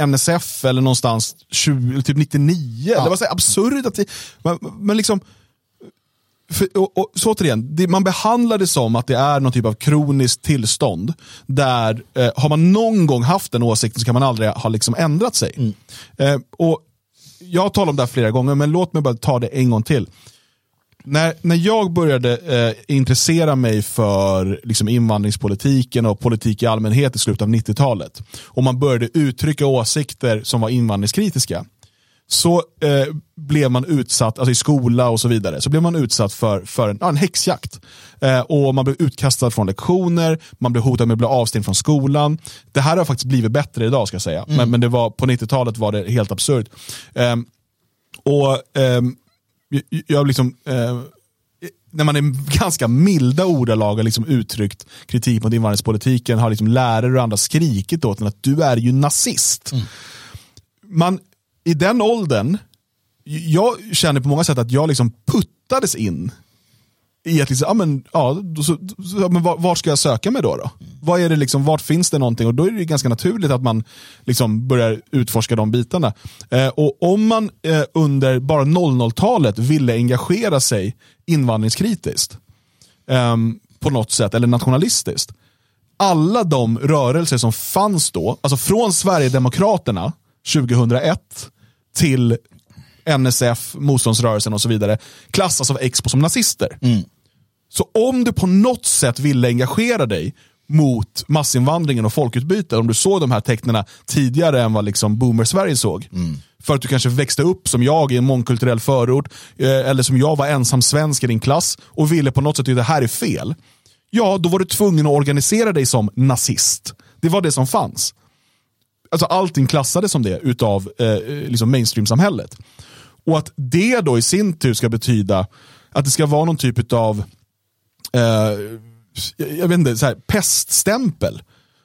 NSF eller någonstans 20, typ 99. Det var så det, men, men liksom för, och, och, så återigen, det, man behandlar det som att det är någon typ av kroniskt tillstånd. Där eh, har man någon gång haft den åsikten så kan man aldrig ha liksom ändrat sig. Eh, och jag har talat om det här flera gånger, men låt mig bara ta det en gång till. När, när jag började eh, intressera mig för liksom, invandringspolitiken och politik i allmänhet i slutet av 90-talet och man började uttrycka åsikter som var invandringskritiska så eh, blev man utsatt, alltså i skola och så vidare, så blev man utsatt för, för en, ja, en häxjakt. Eh, och man blev utkastad från lektioner, man blev hotad med att bli avstängd från skolan. Det här har faktiskt blivit bättre idag ska jag säga, men, men det var, på 90-talet var det helt absurt. Eh, och ehm, jag- liksom, eh, när man är ganska milda ordalag har liksom uttryckt kritik mot invandringspolitiken har liksom lärare och andra skrikit åt en att du är ju nazist. Man, i den åldern, jag känner på många sätt att jag liksom puttades in i att liksom, ja, men, ja, så, så, men var, vart ska jag söka mig då? då? Vad är det liksom, vart finns det någonting? Och då är det ganska naturligt att man liksom börjar utforska de bitarna. Eh, och om man eh, under bara 00-talet ville engagera sig invandringskritiskt eh, på något sätt, eller nationalistiskt. Alla de rörelser som fanns då, alltså från Sverigedemokraterna 2001 till NSF, motståndsrörelsen och så vidare, klassas av Expo som nazister. Så om du på något sätt ville engagera dig mot massinvandringen och folkutbyte, om du såg de här tecknen tidigare än vad liksom boomer-Sverige såg, för att du kanske växte upp som jag i en mångkulturell förort, eh, eller som jag var ensam svensk i din klass och ville på något sätt att det här är fel. Ja, då var du tvungen att organisera dig som nazist. Det var det som fanns. Alltså allting klassades som det utav eh, liksom mainstream-samhället. Och att det då i sin tur ska betyda att det ska vara någon typ av eh, jag vet inte, så här, peststämpel.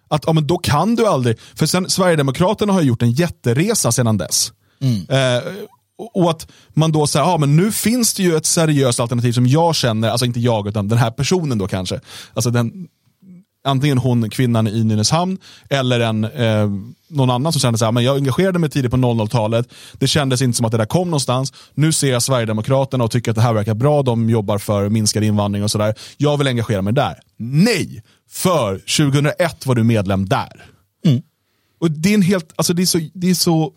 Att ja, men då kan du aldrig, för sen, Sverigedemokraterna har gjort en jätteresa sedan dess. Eh, och- och att man då säger, ja men nu finns det ju ett seriöst alternativ som jag känner, alltså inte jag utan den här personen då kanske. Alltså den, antingen hon, kvinnan i Nynäshamn, eller en, eh, någon annan som kände så här, men jag engagerade mig tidigt på 00-talet, det kändes inte som att det där kom någonstans, nu ser jag Sverigedemokraterna och tycker att det här verkar bra, de jobbar för minskad invandring och sådär, jag vill engagera mig där. Nej! För 2001 var du medlem där. Och det är en helt, alltså det är så, det är så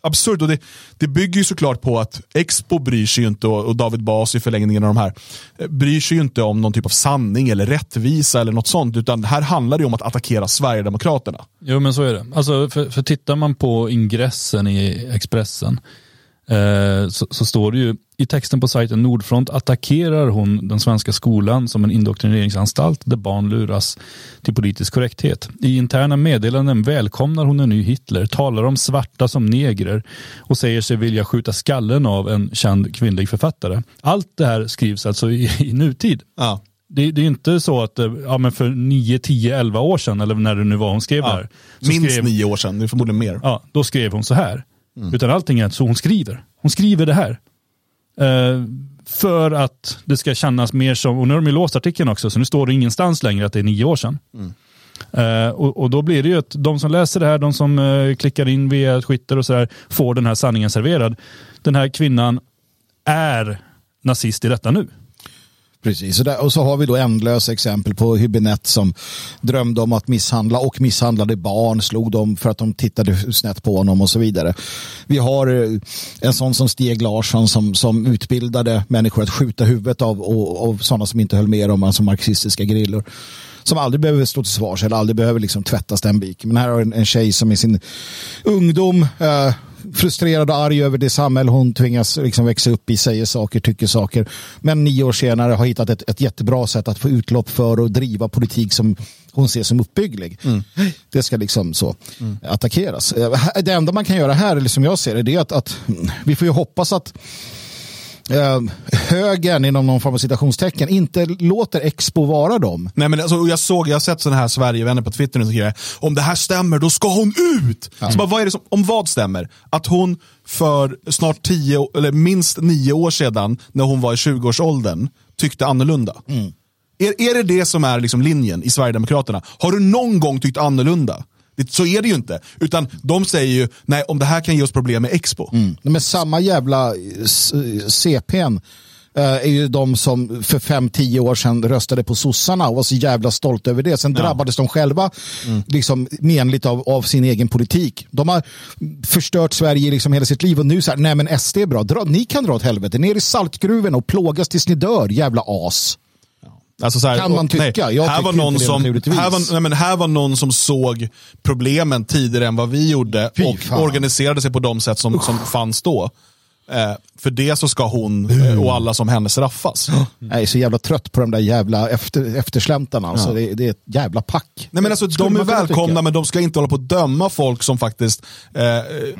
absurt och det, det bygger ju såklart på att Expo bryr sig ju inte och, David Bas i förlängningen av de här eh, bryr sig ju inte om någon typ av sanning eller rättvisa eller något sånt utan här handlar det om att attackera Sverigedemokraterna.
Jo men så är det. Alltså, för, för tittar man på ingressen i Expressen eh, så, så står det ju i texten på sajten Nordfront attackerar hon den svenska skolan som en indoktrineringsanstalt där barn luras till politisk korrekthet. I interna meddelanden välkomnar hon en ny Hitler, talar om svarta som negrer och säger sig vilja skjuta skallen av en känd kvinnlig författare. Allt det här skrivs alltså i, i nutid.
Ja.
Det, det är inte så att eh, ja, men för 9, 10, 11 år sedan eller när det nu var hon skrev det
Ja.
här. så
Minst
skrev,
nio år sedan, det är förmodligen mer.
Ja, då skrev hon så här.
Mm.
Utan allting är så hon skriver. Hon skriver det här. Eh, för att det ska kännas mer som, och nu har de ju låst artikeln också, så nu står det ingenstans längre att det är nio år sedan.
Mm.
Eh, och, och då blir det ju att de som läser det här, de som eh, klickar in via Twitter och sådär, får den här sanningen serverad. Den här kvinnan är nazist i detta nu.
Precis, och, där, och så har vi då ändlösa exempel på Hübinette som drömde om att misshandla och misshandlade barn, slog dem för att de tittade snett på honom och så vidare. Vi har eh, en sån som Stieg Larsson som, som utbildade människor att skjuta huvudet av och, och sådana som inte höll med dem, alltså marxistiska grillor. Som aldrig behöver stå till svars eller aldrig behöver liksom tvättas den biken. Men här har en, en tjej som i sin ungdom eh, frustrerad och arg över det samhälle hon tvingas liksom växa upp i, säger saker, tycker saker. Men nio år senare har hittat ett, ett jättebra sätt att få utlopp för och driva politik som hon ser som uppbygglig. Det ska liksom så attackeras. Eh, Det enda man kan göra här, eller som jag ser det, det är att, att vi får ju hoppas att eh, högern inom någon form av citationstecken inte låter Expo vara dem.
Nej, men alltså, jag, såg, jag har sett sådana här Sverigevänner på Twitter nu som skriver om det här stämmer då ska hon ut. Så bara, vad är det som, om vad stämmer? Att hon för snart tio, eller minst nio år sedan när hon var i 20-årsåldern tyckte annorlunda. Är, är det det som är liksom linjen i Sverigedemokraterna? Har du någon gång tyckt annorlunda? Det, så är det ju inte. Utan de säger ju, nej om det här kan ge oss problem med Expo.
Men samma jävla s- CPn eh, är ju de som för fem tio år sedan röstade på sossarna och var så jävla stolta över det. Sen drabbades de själva liksom, menligt av, av sin egen politik. De har förstört Sverige liksom hela sitt liv och nu så här, nej men SD är bra, dra, ni kan dra åt helvete, ner i saltgruven och plågas tills ni dör, jävla as.
Alltså så här,
Kan man
och- nej,
tycka. Jag
här, var någon som, här, var, nej, men här var någon som såg problemen tidigare än vad vi gjorde
Fy
och
fan.
organiserade sig på de sätt som, som fanns då. Eh, för det så ska hon eh, och alla som henne straffas.
Jag är så jävla trött på de där jävla efter, eftersläntarna. Alltså, det, det är ett jävla pack.
Nej, men alltså, de är välkomna men de ska inte hålla på att döma folk som faktiskt eh,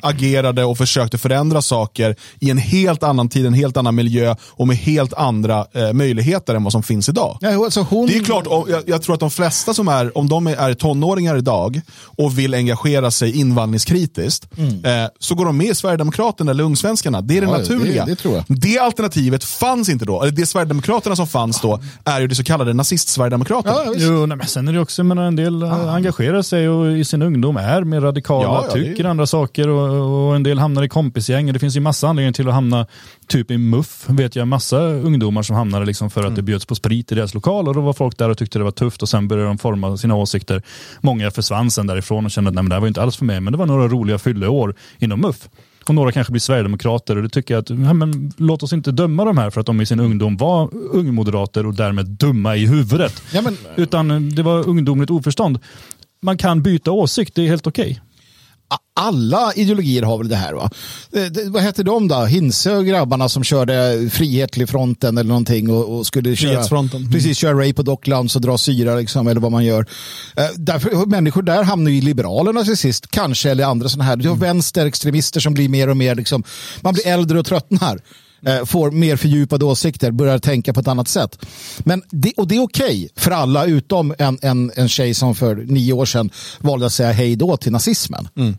agerade och försökte förändra saker i en helt annan tid, en helt annan miljö och med helt andra eh, möjligheter än vad som finns idag.
Ja, alltså hon...
Det är klart, och jag, jag tror att de flesta som är, om de är tonåringar idag och vill engagera sig invandringskritiskt,
Mm.
eh, så går de med i Sverigedemokraterna eller Ungsvenskarna. Det är det
Ja,
naturliga.
det- det tror jag.
Det alternativet fanns inte då. Det Sverigedemokraterna som fanns då är ju det så kallade nazist-Sverigedemokraterna.
Ja.
Jo, nej, men sen är det också, menar, en del ah. engagerar sig och i sin ungdom är mer radikala,
Ja, ja,
tycker andra saker och, och en del hamnar i kompisgäng. Det finns ju massa anledningar till att hamna typ i MUF. Vet jag massa ungdomar som hamnade liksom för att
Mm.
det bjöds på sprit i deras lokal och då var folk där och tyckte det var tufft och sen började de forma sina åsikter. Många försvann sen därifrån och kände att nej, men det här var inte alls för mig, men det var några roliga fylleår inom MUF. Och några kanske blir sverigedemokrater och det tycker jag att ja, men, låt oss inte döma de här för att de i sin ungdom var ungmoderater och därmed dumma i huvudet.
Ja, men-
Utan det var ungdomligt oförstånd. Man kan byta åsikt, det är helt okej.
Alla ideologier har väl det här va? Det, det, vad hette de då? Hinse och grabbarna som körde Frihetlig fronten eller någonting och, och skulle köra.
Mm.
precis, köra Ray på Docklands och dra syra liksom, eller vad man gör. Eh, därför, människor där hamnar ju i Liberalerna till sist, kanske, eller andra sådana här. Du har
Mm.
vänsterextremister som blir mer och mer, liksom, man blir äldre och tröttnar. Eh, Får mer fördjupade åsikter, börjar tänka på ett annat sätt. Men det, och det är okej för alla utom en, en, en tjej som för nio år sedan valde att säga hej då till nazismen.
Mm.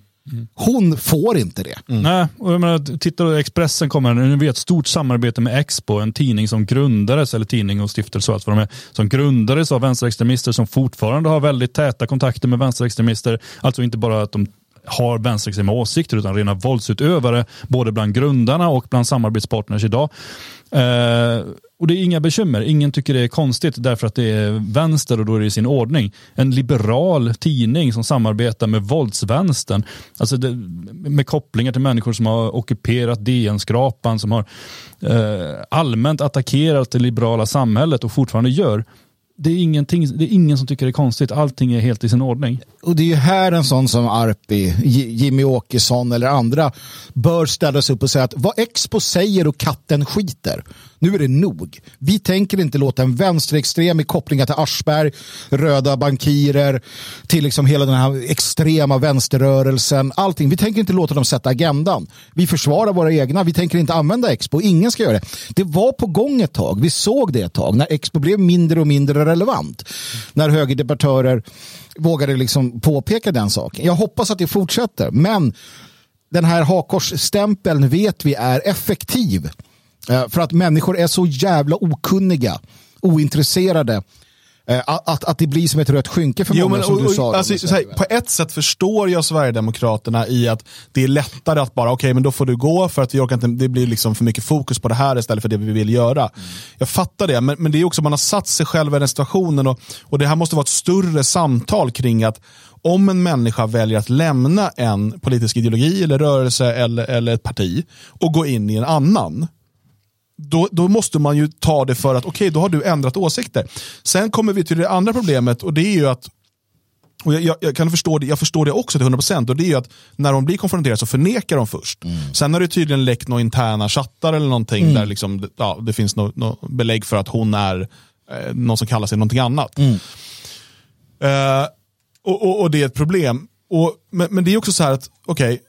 Hon får inte det.
Nej, och jag menar, titta Expressen kommer, nu vet ett stort samarbete med Expo, en tidning som grundades, eller tidning och stiftelse och allt vad de är, som grundades av vänsterextremister som fortfarande har väldigt täta kontakter med vänsterextremister. Alltså inte bara att de har vänsterextrema åsikter utan rena våldsutövare både bland grundarna och bland samarbetspartners idag. Eh, och det är inga bekymmer, ingen tycker det är konstigt därför att det är vänster och då är det i sin ordning. En liberal tidning som samarbetar med våldsvänstern, alltså det, med kopplingar till människor som har ockuperat DN-skrapan, som har eh, allmänt attackerat det liberala samhället och fortfarande gör. Det är, ingenting, det är ingen som tycker det är konstigt, allting är helt i sin ordning.
Och det är ju här en sån som Arpi, Jimmy Åkesson eller andra bör ställa sig upp och säga att vad Expo säger och katten skiter. Nu är det nog. Vi tänker inte låta en vänsterextrem i kopplingar till Aschberg, röda bankirer, till liksom hela den här extrema vänsterrörelsen, allting. Vi tänker inte låta dem sätta agendan. Vi försvarar våra egna, vi tänker inte använda Expo, ingen ska göra det. Det var på gång ett tag, vi såg det ett tag, när Expo blev mindre och mindre relevant. När högerdebattörer vågade liksom påpeka den saken. Jag hoppas att det fortsätter, men den här hakkorsstämpeln vet vi är effektiv. Eh, För att människor är så jävla okunniga, ointresserade. eh, Att, att, att det blir som ett rött skynke för
Jo,
många
men,
som
och,
du sa.
alltså, så här, på ett sätt förstår jag Sverigedemokraterna i att det är lättare att bara, okej men då får du gå för att vi orkar inte, det blir liksom för mycket fokus på det här istället för det vi vill göra. Jag fattar det, men, men det är också man har satt sig själv i den situationen och, och det här måste vara ett större samtal kring att om en människa väljer att lämna en politisk ideologi eller rörelse eller, eller ett parti och gå in i en annan, då, då måste man ju ta det för att okej, då har du ändrat åsikter. Sen kommer vi till det andra problemet och det är ju att och jag, jag, jag, kan förstå det, jag förstår det också till 100% och det är ju att när de blir konfronterade så förnekar de först. Sen har det tydligen läckt några interna chattar eller någonting där liksom, ja, det finns något no belägg för att hon är eh, någon som kallar sig någonting annat. Eh, och, och, och det är ett problem. Och, men, men det är också så här att, okej,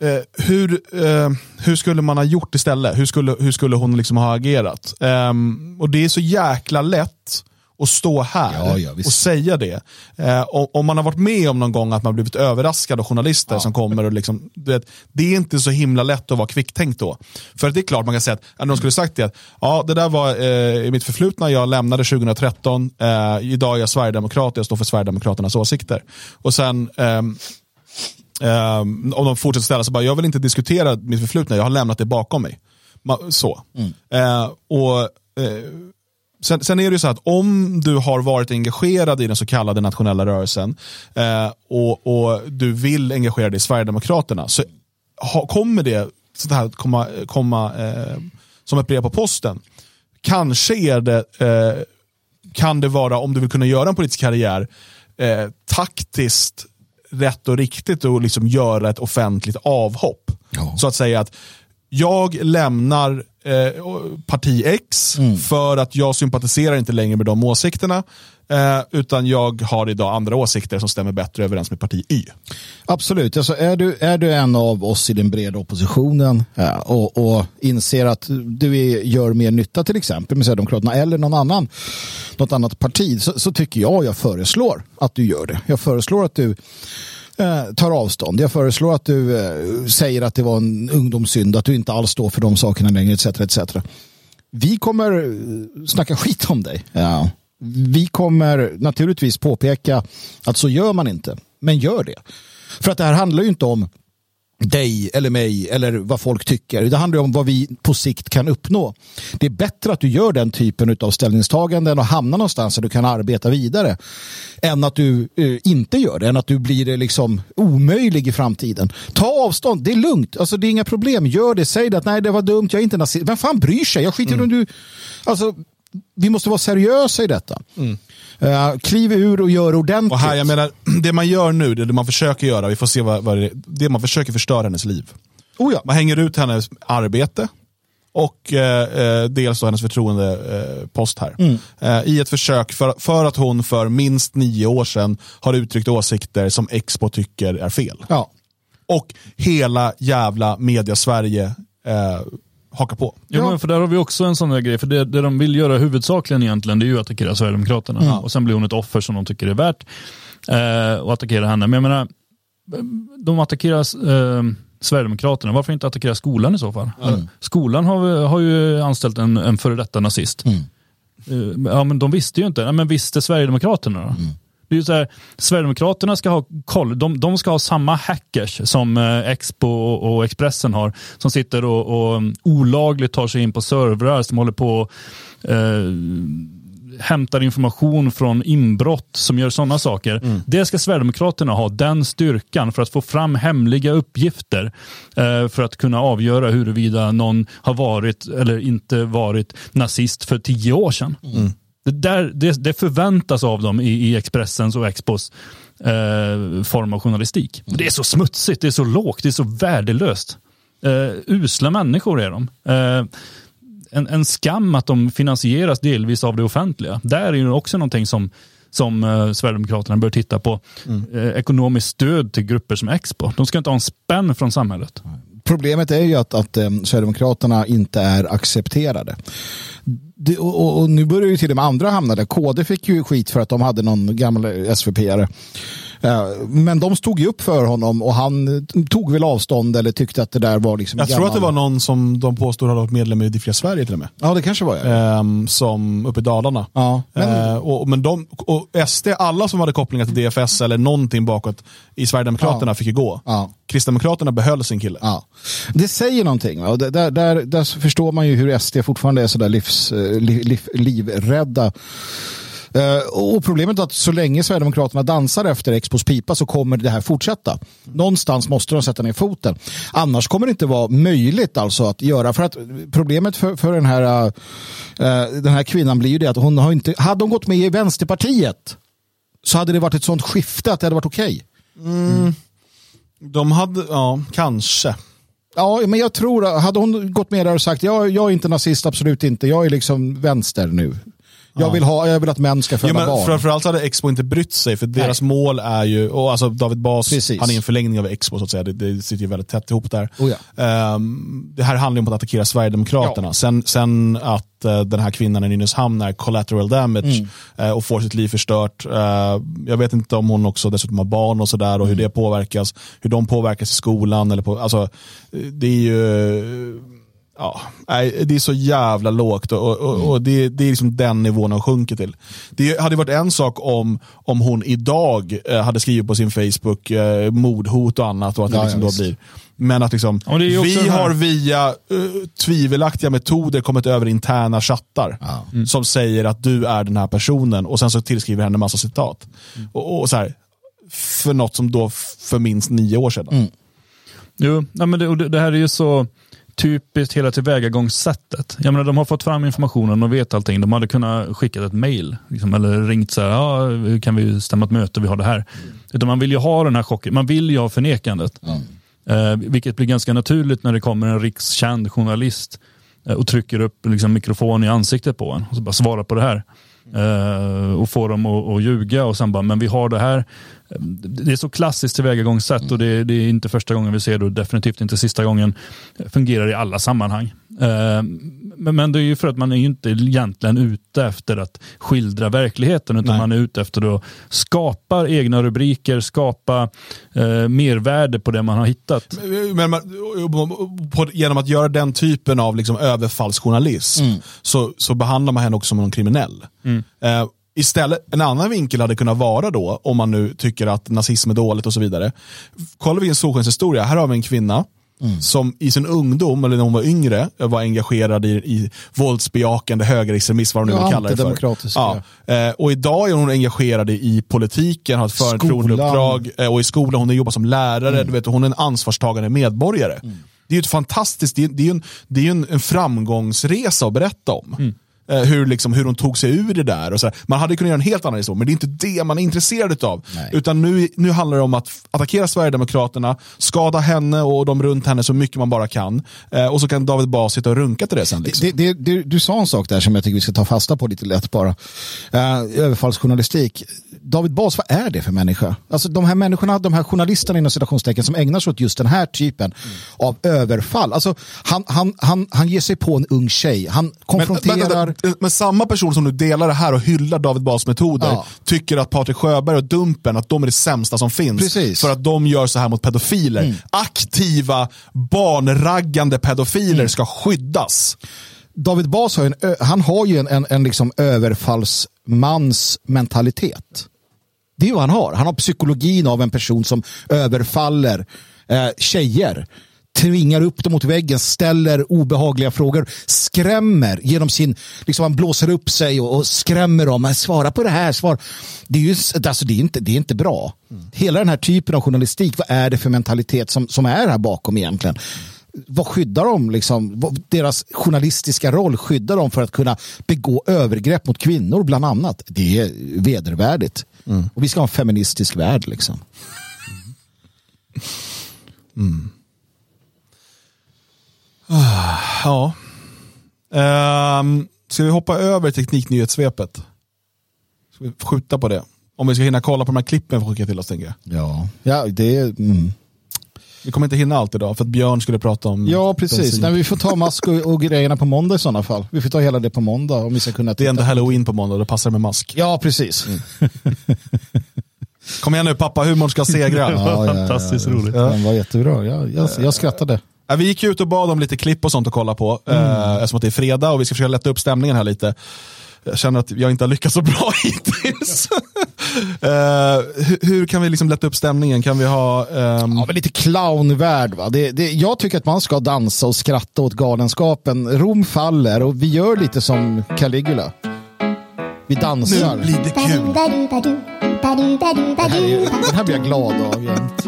eh, hur, eh, hur skulle man ha gjort istället? Hur skulle, hur skulle hon liksom ha agerat? Ehm, och det är så jäkla lätt att stå här
Ja, ja,
och säga det. Eh, om, man har varit med om någon gång att man blivit överraskad av journalister som kommer och liksom, du vet, det är inte så himla lätt att vara kvicktänkt då. För det är klart man kan säga att, att de skulle sagt det, att, ja det där var eh, i mitt förflutna, jag lämnade 2013, eh, idag är jag sverigedemokrat, jag står för Sverigedemokraternas åsikter. Och sen Ehm, om de fortsätter ställa sig bara, jag vill inte diskutera mitt förflutna, jag har lämnat det bakom mig. Ma- Så. Eh, och eh, sen, sen är det ju så att om du har varit engagerad i den så kallade nationella rörelsen eh, och, och du vill engagera dig i Sverigedemokraterna så ha, kommer det sånt här komma, komma eh, som ett brev på posten. Kanske är det, kan det vara, om du vill kunna göra en politisk karriär, taktiskt rätt och riktigt att liksom göra ett offentligt avhopp.
Ja.
Så att säga att jag lämnar eh, parti X för att jag sympatiserar inte längre med de åsikterna. Eh, utan jag har idag andra åsikter som stämmer bättre överens med parti Y.
Absolut, alltså är, du, är du en av oss i den breda oppositionen ja, och, och inser att du är, gör mer nytta till exempel med Sverigedemokraterna eller någon annan, något annat parti så, så tycker jag, jag föreslår att du gör det. Jag föreslår att du eh, tar avstånd. Jag föreslår att du eh, säger att det var en ungdomssynd, att du inte alls står för de sakerna längre, etc. etc. Vi kommer eh, snacka skit om dig. Ja. Vi kommer naturligtvis påpeka att så gör man inte, men gör det. För att det här handlar ju inte om dig eller mig eller vad folk tycker. Det handlar om vad vi på sikt kan uppnå. Det är bättre att du gör den typen av ställningstaganden och hamnar någonstans där du kan arbeta vidare än att du eh, inte gör det, än att du blir eh, liksom omöjlig i framtiden. Ta avstånd, det är lugnt, alltså, det är inga problem. Gör det, säg det att nej det var dumt, jag är inte nazist. Vem fan bryr sig? Jag skiter mm. om du... Alltså, vi måste vara seriösa i detta. Mm. Uh, kliv ur och gör ordentligt.
Och här, jag menar, det man gör nu, det man försöker göra, vi får se vad, vad det, det man försöker förstöra hennes liv.
Oh ja.
Man hänger ut hennes arbete och eh, eh dels hennes förtroendepost eh, här. Mm. Eh, I ett försök för, för att hon för minst nio år sedan har uttryckt åsikter som Expo tycker är fel.
Ja.
Och hela jävla media-Sverige eh, haka på.
Ja, ja. Men för där har vi också en sån där grej. För det, det de vill göra huvudsakligen egentligen det är ju att attackera Sverigedemokraterna. Mm. Och sen blir hon ett offer som de tycker är värt. Eh, och attackera henne. Men jag menar, de attackerar eh, Sverigedemokraterna. Varför inte attackera skolan i så fall? Mm. Skolan har, har ju anställt en, en före detta nazist. Mm. Eh, ja, men de visste ju inte. Ja, men visste Sverigedemokraterna då? Mm. Det är så här, Sverigedemokraterna ska ha koll. De, de ska ha samma hackers som eh, Expo och, och, Expressen har. Som sitter och, och olagligt tar sig in på servrar som håller på eh, hämtar information från inbrott som gör sådana saker. Mm. Det ska Sverigedemokraterna ha, den styrkan för att få fram hemliga uppgifter eh, för att kunna avgöra huruvida någon har varit eller inte varit nazist för tio år sedan. Mm. Det, där, det, det förväntas av dem i, i Expressens och Expos eh, form av journalistik. Mm. Det är så smutsigt, det är så lågt, det är så värdelöst. Eh, usla människor är de. Eh, en, en skam att de finansieras delvis av det offentliga. Där är ju också någonting som som eh, Sverigedemokraterna bör titta på. Mm. Eh, ekonomiskt stöd till grupper som Expo. De ska inte ha en spänn från samhället.
Problemet är ju att, att eh, Sverigedemokraterna inte är accepterade det, och, och, nu börjar ju till och med andra hamna där. KD fick ju skit för att de hade någon gammal SVP-are. Men de stod ju upp för honom och han tog väl avstånd eller tyckte att det där var liksom
Jag gammal... tror att det var någon som de påstod hade varit medlem i Diffia Sverige till och med.
Ja det kanske var
ja. Ehm, som uppe i Dalarna.
Ja,
men... Ehm, och, men de, och SD, alla som hade kopplingar till DFS eller någonting bakåt i Sverigedemokraterna ja. fick ju gå.
Ja.
Kristdemokraterna behöll sin kille.
Ja. Det säger någonting. Va? Där, där, där förstår man ju hur SD fortfarande är sådär livs, eh, liv, liv, livrädda. Uh, och problemet är att så länge Sverigedemokraterna dansar efter Expos pipa så kommer det här fortsätta. Någonstans måste de sätta ner foten. Annars kommer det inte vara möjligt alltså att göra. För att problemet för, för den, här, uh, den här kvinnan blir ju det att hon har inte, hade hon gått med i Vänsterpartiet så hade det varit ett sånt skifte att det hade varit okej.
Okay. Mm. De hade, ja, kanske.
Ja, men jag tror, hade hon gått med där och sagt jag, jag är inte nazist, absolut inte, jag är liksom vänster nu. Jag vill, ha, jag vill att män ska föda men barn.
Framförallt hade Expo inte brytt sig, för deras Nej. mål är ju, och alltså David Bas, Precis. han är en förlängning av Expo så att säga, det, det sitter ju väldigt tätt ihop där.
Oh
ja. um, det här handlar ju om att attackera Sverigedemokraterna. Ja. Sen, sen att uh, den här kvinnan i Nynäshamn är collateral damage mm. uh, och får sitt liv förstört. Uh, jag vet inte om hon också dessutom har barn och sådär och mm. hur det påverkas, hur de påverkas i skolan. Eller på, alltså, det är ju Ja, det är så jävla lågt och, och, och det, det, är liksom den nivån de sjunker till. Det hade varit en sak om, om hon idag eh, hade skrivit på sin Facebook eh, mordhot och annat och att det liksom då blir. Men att liksom, ja, vi har via uh, tvivelaktiga metoder kommit över interna chattar ja. mm. som säger att du är den här personen och sen så tillskriver henne massa citat. Mm. Och, och, så här, för något som då för minst nio år sedan. Mm.
Jo, ja, men det, det här är ju så typiskt hela tillvägagångssättet. Jag menar, de har fått fram informationen och vet allting. De hade kunnat skicka ett mail liksom, eller ringt så här, ja, kan vi stämma ett möte, vi har det här. Mm. Utan man vill ju ha den här chocken, man vill ju ha förnekandet. Mm. Eh, vilket blir ganska naturligt när det kommer en rikskänd journalist eh, och trycker upp liksom, mikrofon i ansiktet på en och så bara svara på det här. Uh, och få dem att, att ljuga och sen bara, men vi har det här. Det är så klassiskt tillvägagångssätt och det, det är inte första gången vi ser det och definitivt inte sista gången. Fungerar i alla sammanhang. Eh, Men, men det är ju för att man är ju inte egentligen ute efter att skildra verkligheten utan
Nej.
man är ute efter att skapa egna rubriker, skapa eh, mervärde på det man har hittat.
Men på, genom att göra den typen av liksom överfallsjournalism så, så behandlar man henne också som någon kriminell. Eh, istället, en annan vinkel hade kunnat vara då, om man nu tycker att nazism är dåligt och så vidare. Kollar vi en solskenshistoria, här har vi en kvinna som i sin ungdom, eller när hon var yngre, var engagerad i, i våldsbejakande högerextremism, vad de nu
Ja,
vill kalla det för. Ja. Eh, och idag är hon engagerad i politiken, har ett förtroendeuppdrag eh, och i skolan, hon jobbar som lärare, du vet, hon är en ansvarstagande medborgare. Det är ju ett fantastiskt, det är, det är en, det är en, en framgångsresa att berätta om. Eh, hur, liksom, hur hon tog sig ur det där. Och så där. Man hade kunnat göra en helt annan historia, men det är inte det man är intresserad av.
Nej.
Utan nu, nu handlar det om att attackera Sverigedemokraterna, skada henne och de runt henne så mycket man bara kan. Eh, och så kan David Bas sitta och runka till det sen. Liksom.
Det, det, det, du sa en sak där som jag tycker vi ska ta fasta på lite lätt bara. Uh, överfallsjournalistik. David Bas, vad är det för människa? Alltså de här människorna, de här journalisterna inom citationstecken som ägnar sig åt just den här typen av överfall. Alltså han, han, han, han ger sig på en ung tjej. Han konfronterar...
men, men samma person som nu delar det här och hyllar David Bas metoder
Ja.
tycker att Patrik Sjöberg och Dumpen att de är det sämsta som finns.
Precis.
För att de gör så här mot pedofiler. Aktiva, barnraggande pedofiler ska skyddas.
David Bas har ju en, han har ju en, en, en liksom överfallsmans mentalitet. Det är vad han har. Han har psykologin av en person som överfaller eh, tjejer. Tvingar upp dem mot väggen, ställer obehagliga frågor, skrämmer genom sin, liksom han blåser upp sig och, och skrämmer dem. Svara på det här, svar. Det är ju alltså det är inte, det är inte bra. Hela den här typen av journalistik, vad är det för mentalitet som, som är här bakom egentligen? vad skyddar de? Liksom, deras journalistiska roll skyddar dem för att kunna begå övergrepp mot kvinnor bland annat. Det är vedervärdigt. Och vi ska ha en feministisk värld. Liksom.
Ja. Um, ska vi hoppa över tekniknyhetssvepet? Ska vi skjuta på det? Om vi ska hinna kolla på de här klippen vi skickar till oss tänker jag.
Ja, ja det är... Mm.
Vi kommer inte hinna allt idag för att Björn skulle prata om
Ja, precis.
bensin.
Nej, vi får ta mask och, och grejerna på måndag i sådana fall. Vi får ta hela det på måndag om vi ska kunna
Det är ändå halloween på måndag, då passar det med mask.
Ja, precis.
Kom igen nu pappa, humorn ska segra.
Ja, ja, ja,
Fantastiskt
ja.
roligt.
Den var jättebra. Jag, jag, jag skrattade.
Ja, vi gick ut och bad om lite klipp och sånt att kolla på,
Mm.
eh, eftersom att det är fredag och vi ska försöka lätta upp stämningen här lite. Jag känner att jag inte har lyckats så bra hittills. Eh, hur, hur kan vi liksom lätta upp stämningen? Kan vi ha... ehm,
Ja, men lite clownvärld. Va? Det, det, jag tycker att man ska dansa och skratta åt galenskapen. Rom faller och vi gör lite som Caligula. Vi dansar.
nu blir det kul.
Det här är, den här blir jag glad av jämt.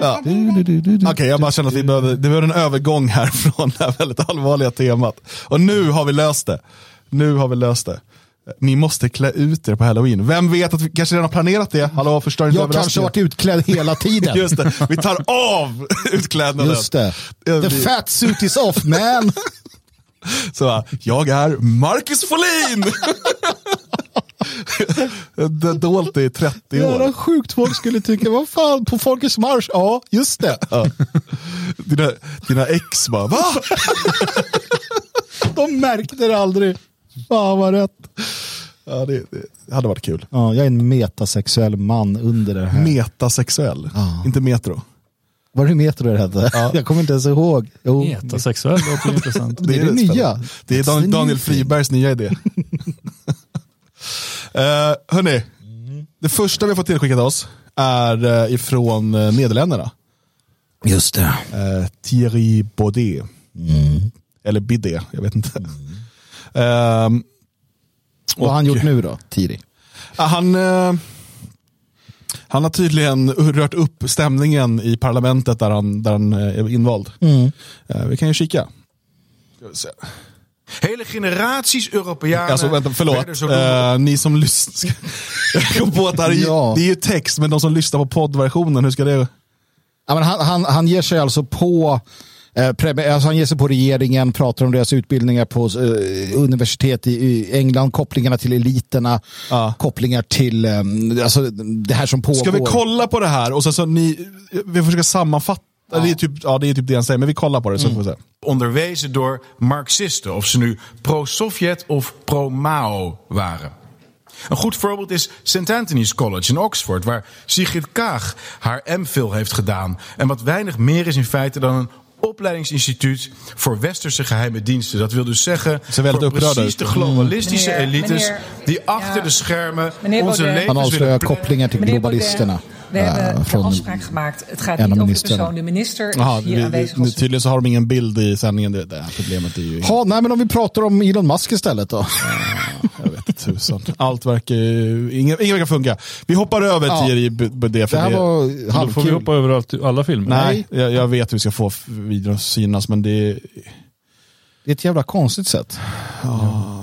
Ja. Okej, jag bara känner att vi behöver, det behöver en övergång här från det här väldigt allvarliga temat. Och nu har vi löst det. Nu har vi löst det. Ni måste klä ut er på halloween. Vem vet att vi kanske redan har planerat det? Hallå, förstör inte
Jag kanske har varit utklädd hela tiden.
Just det, vi tar av utklädnaden.
Just det. The fat suit is off man.
Så jag är Marcus Folin! Det dolt det i 30
Jävla
år.
sjukt folk skulle tycka, vad fan, på Folkets marsch? Ja, just det.
Ja. Dina, dina ex bara, va?
De märkte det aldrig. Fan vad rätt.
Ja, det, det hade varit kul.
Ja, jag är en metasexuell man under det här.
Metasexuell, inte metro.
Var det metro det hette? Jag kommer inte ens ihåg. Jo.
Metasexuell låter intressant.
Det är det
spännande.
nya.
Det är Daniel Fribergs nya idé. Uh, hörni, det första vi har fått tillskickat oss är uh, ifrån uh, Nederländerna.
Just det.
Uh, Thierry Baudet. Eller Bidet, jag vet inte. Ehm,
Vad har han gjort nu då?
Ja, Han, eh, han har tydligen rört upp stämningen i parlamentet där han, där han eh, är invald. Eh, vi kan ju kika. Ska vi se.
Hele generaties Europeanen.
Alltså vänta, förlåt. Eh, ni som lyssnar. Jag kom på att det här är, ju-
Ja.
det är ju text, men de som lyssnar på poddversionen, hur ska det...
Ja, men han, han, han ger sig alltså på Eh, pre- alltså han ger sig på regeringen, pratar om deras utbildningar på eh, universitet i, i England, kopplingarna till eliterna,
Ja.
kopplingar till eh, alltså, det här som pågår.
Ska vi kolla på det här och sen så ni, vi försöker sammanfatta, det, är typ, ja, det är typ det han säger, men vi kollar på det så får vi se.
onderwezen door Marxisten, of ze nu pro-Sovjet of pro-Mao waren. Een goed voorbeeld is St. Anthony's College in Oxford, waar Sigrid Kaag haar MPhil heeft gedaan. En wat weinig meer is in feite dan een opleidingsinstituut voor westerse geheime diensten. Dat wil dus zeggen
Ze
voor
ook raden.
precies de globalistische
Meneer-
elites
meneer-
die achter
ja.
de schermen
Meneer
onze
Baudet.
Han
levens
avslöjar kopplingar till
Meneer
globalisterna.
We hebben
eh,
een
från
afspraak gemaakt. Het gaat
en
niet
de
over de persoon. De minister is
Jaha,
hier
vi,
aanwezig. als-
tydligen så har de ingen bild i sändningen, det, det här problemet är ju...
Ja, nej, men om vi pratar om Elon Musk istället då.
Jag vet tusan. Allt verkar inget, inget verkar funka. Vi hoppar över
Ja.
till Budé för
Det här
det.
var
Då får vi
halvkul.
hoppa över allt, alla filmer.
Nej, jag, jag vet hur vi ska få videon att synas, men det,
Det är ett jävla konstigt sätt.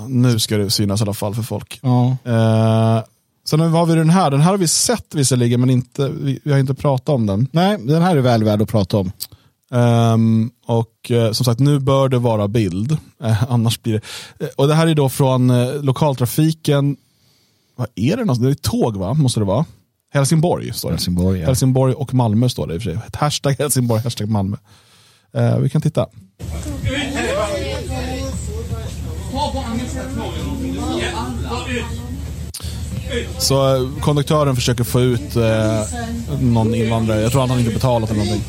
nu ska det synas i alla fall för folk.
Ja.
Eh, sen har vi den här, den här har vi sett visserligen, men inte, vi, vi har inte pratat om den.
Nej, den här är väl värd att prata om.
Ehm, och eh, som sagt, nu bör det vara bild. Eh, annars blir det... Eh, och det här är då från lokaltrafiken. Vad är det någonstans? Det är tåg va? Måste det vara? Helsingborg står det.
Helsingborg, ja.
Helsingborg och Malmö står det i och för sig. Hashtag Helsingborg, hashtag Malmö. Vi kan titta. Så eh, konduktören försöker få ut eh, någon invandrare. Jag tror att han inte betalat eller någonting.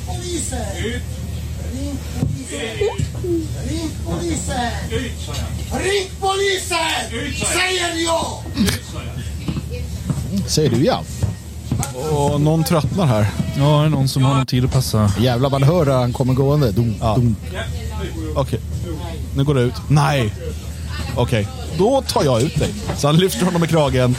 Ring polisen! Säger jag!
Säger du ja?
Och någon tröttnar här.
Ja, det är någon som har någon tid att passa.
Jävlar man hör han kommer gående. Dum,
Ja.
dum.
Okej, nu går det ut. Nej! Okej, då tar jag ut dig. Så han lyfter honom i kragen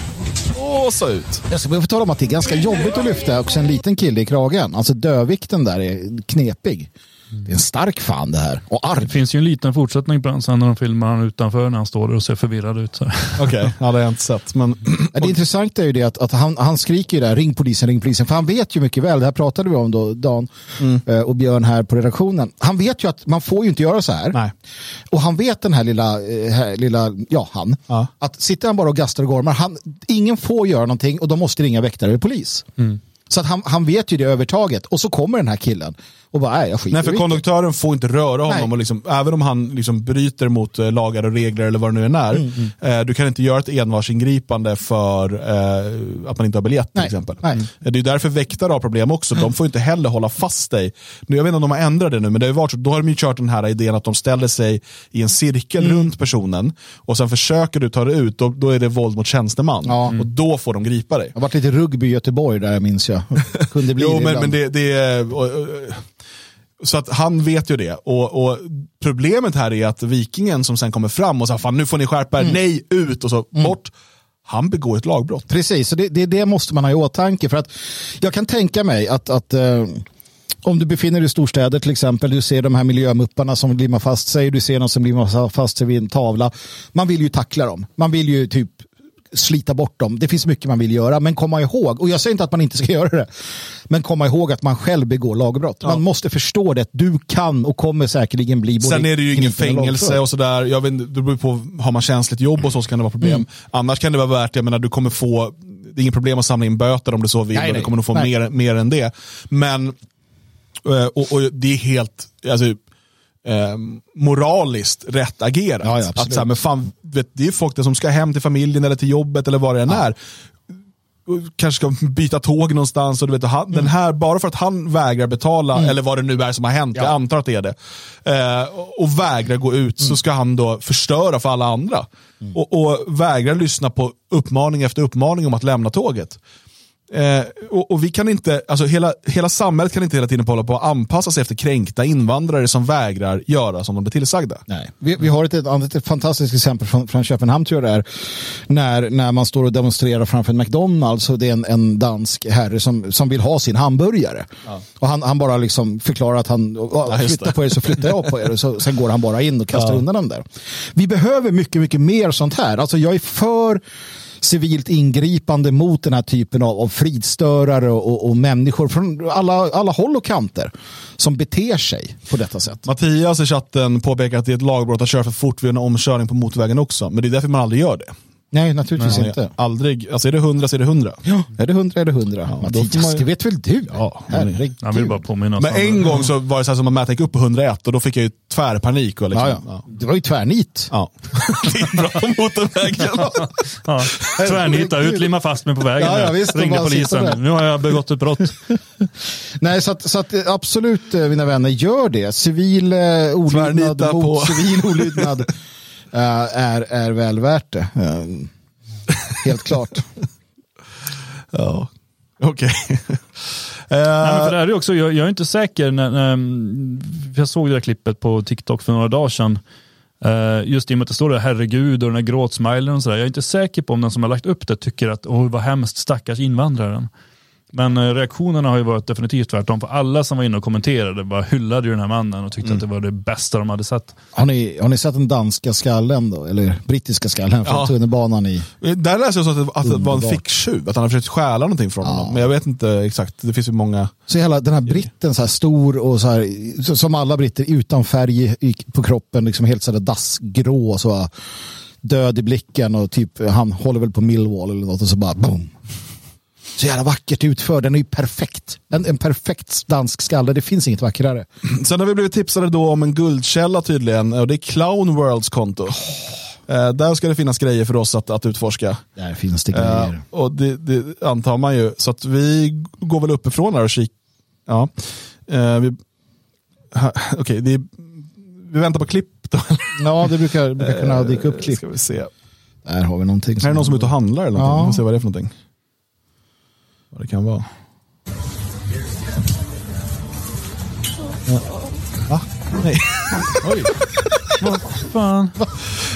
och så ut.
Jag ska få tala om att det är ganska jobbigt att lyfta också en liten kille i kragen. Alltså dövikten där är knepig. Det är en stark fan det här. Och
Det
arg.
finns ju en liten fortsättning på den sen när de filmar han utanför när han står där och ser förvirrad ut. Så.
Okej, ja, det har jag inte sett. Men
Det intressanta är ju det att, att han, han skriker ju där, ring polisen, ring polisen. För han vet ju mycket väl, det här pratade vi om då, Dan eh, och Björn här på redaktionen. Han vet ju att man får ju inte göra så här.
Nej.
Och han vet den här lilla, eh, här, lilla ja han,
Ja.
att sitter han bara och gastar och gormar, han, ingen får göra någonting och de måste ringa väktare eller polis. Så att han, han vet ju det övertaget och så kommer den här killen och bara, nej jag skiter
Nej, för
i det."
konduktören får inte röra honom.
Nej.
Och liksom, även om han liksom bryter mot eh, lagar och regler eller vad det nu än är.
Mm,
Eh, du kan inte göra ett envarsingripande för eh, att man inte har biljett till
Nej,
exempel.
nej.
Eh, Det är därför väktare har problem också. De får inte heller hålla fast dig. Nu, jag vet inte om de har ändrat det nu, men det har varit så, då har de ju kört den här idén att de ställer sig i en cirkel
Mm.
runt personen och sen försöker du ta dig ut, då, då är det våld mot tjänsteman.
Ja.
Och då får de gripa dig.
Det har varit lite rugby i Göteborg där minns jag. Kunde bli
Jo, men, men det, det är... Och, och, så att han vet ju det. Och, och Problemet här är att vikingen som sen kommer fram och säger fan nu får ni skärpa er,
Mm.
nej, ut och så bort. Han begår ett lagbrott.
Precis, så det, det, det måste man ha i åtanke. För att jag kan tänka mig att, att eh, om du befinner dig i storstäder till exempel, du ser de här miljömupparna som limmar fast sig, du ser någon som limmar fast sig vid en tavla. Man vill ju tackla dem. Man vill ju typ slita bort dem. Det finns mycket man vill göra, men komma ihåg, och jag säger inte att man inte ska göra det, men komma ihåg att man själv begår lagbrott. Man måste förstå det, du kan och kommer säkerligen bli
Sen är det ju ingen
och
fängelse och sådär. Jag vet, det beror på, har man känsligt jobb och så, så kan det vara problem.
Mm.
Annars kan det vara värt, jag menar du kommer få, det är inget problem att samla in böter om du så vill.
Nej,
och du
nej.
kommer nog få
Nej.
mer, mer än det. Men, eh, och, och det är helt, alltså, eh, moraliskt rätt agerat.
Ja, ja,
att så här, men fan, vet, det är folk där som ska hem till familjen eller till jobbet eller vad det än är. Och Kanske ska byta tåg någonstans. Och du vet, och han,
Mm.
den här, bara för att han vägrar betala, eller vad det nu är som har hänt,
Ja.
jag antar att det är det, eh, och- och vägrar gå ut
Mm.
så ska han då förstöra för alla andra. Och, och vägrar lyssna på uppmaning efter uppmaning om att lämna tåget. Eh, och, och vi kan inte, alltså hela, hela samhället kan inte hela tiden hålla på att anpassa sig efter kränkta invandrare som vägrar göra som de blir tillsagda.
Nej. Vi, vi har ett, ett ett fantastiskt exempel från, från Köpenhamn tror jag det är. När, när man står och demonstrerar framför en McDonalds och det är en, en dansk herre som, som vill ha sin hamburgare. Och han, han bara liksom förklarar att han ja, flyttar på er så flyttar jag på er. Och så, sen går han bara in och kastar undan dem där. Vi behöver mycket, mycket mer sånt här. Alltså jag är för civilt ingripande mot den här typen av, av fridstörare och, och, människor från alla, alla håll och kanter som beter sig på detta sätt.
Mattias i chatten påpekar att det är ett lagbrott att köra för fort vid en omkörning på motorvägen också. Men det är därför man aldrig gör det.
Nej, naturligtvis inte.
Aldrig, alltså är det 100 så är det 100.
Ja, är det hundra är det hundra.
då
Mattias,
man
det vet väl du?
Ja,
Herregud.
Jag vill bara påminna oss
Men en
det.
gång så var det så här som att mäta gick upp på 101 och då fick jag ju tvärpanik. Och liksom,
Ja, ja. Det var ju tvärnit.
Ja. det är bra på motorvägen.
Ja. Tvärnita ut, limma fast mig på vägen.
Ja, ja,
nu.
visst,
Ringde polisen. Nu har jag begått ett brott.
Nej, så att, så att eh, absolut eh, mina vänner, gör det. Civil eh, olydnad mot
på-
civil olydnad är, är väl värt det. Eh, helt klart.
ja. Okej. Eh,
Nej, men för det här är också, jag, jag är inte säker, när, när, för jag såg det där klippet på TikTok för några dagar sedan. Eh, just i och med att det står där herregud och den här gråtsmilen och sådär. Jag är inte säker på om den som har lagt upp det tycker att oj vad hemskt stackars invandraren. Men eh, reaktionerna har ju varit definitivt tvärtom. För alla som var inne och kommenterade bara hyllade ju den här mannen och tyckte att det var det bästa de hade sett.
Har ni, har ni sett den danska skallen då? Eller brittiska skallen från
Ja.
tunnelbanan i...
Där läste jag så att, det- att det var en ficktjuv, att han har försökt stjäla någonting från honom. Men jag vet inte exakt, det finns ju många.
Så hela den här britten så här stor och så här, som alla britter utan färg på kroppen, liksom helt så där dassgrå och så död i blicken och typ han håller väl på Millwall eller något och så bara boom. Så jävla vackert utförd, den är ju perfekt. En, en perfekt dansk skalle, det finns inget vackrare.
Sen har vi blivit tipsade då om en guldkälla tydligen, och det är Clown Worlds konto. Eh, där ska det finnas grejer för oss att, att utforska.
Där finns det
Eh,
grejer.
och det, det antar man ju. Så att vi går väl uppifrån här och kikar. Ja. Eh, vi, ha, okej, det vi väntar på klipp då.
Ja, det brukar, brukar kunna dyka upp klipp.
Ska vi se.
Där har vi någonting.
Här är det någon som är ute och handlar eller någonting.
Ja.
Vi får se vad det är för någonting. Vad det kan vara. Ja. Va? Nej. Oj.
Fan.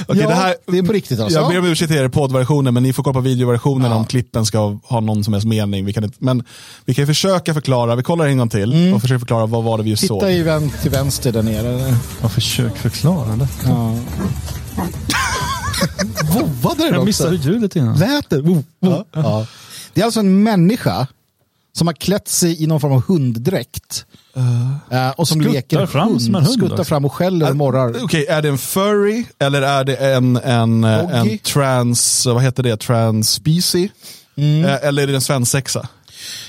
Okej,
Ja,
det, här,
det är på riktigt alltså?
Jag ber om ursäkt till er i poddversionen, men ni får kolla på videoversionen
Ja.
om klippen ska ha någon som helst mening. Vi kan inte, men vi kan försöka förklara, vi kollar en gång till
Mm.
och försöker förklara vad var det vi just såg.
Titta i vän, till vänster där nere.
Ja, försök förklara det.
Ja. Vovvade den
Jag
också?
missade ljudet innan.
Lät det? Wo, wo. Ja. Det är alltså en människa som har klätt sig i någon form av hunddräkt. Eh, och som leker
fram
hund,
som en hund,
skuttar
alltså.
fram och skäller och morrar.
Okej, är det en furry eller är det en, en, eh, en trans, vad heter det, transspecie?
Mm.
Eller är det en svensexa?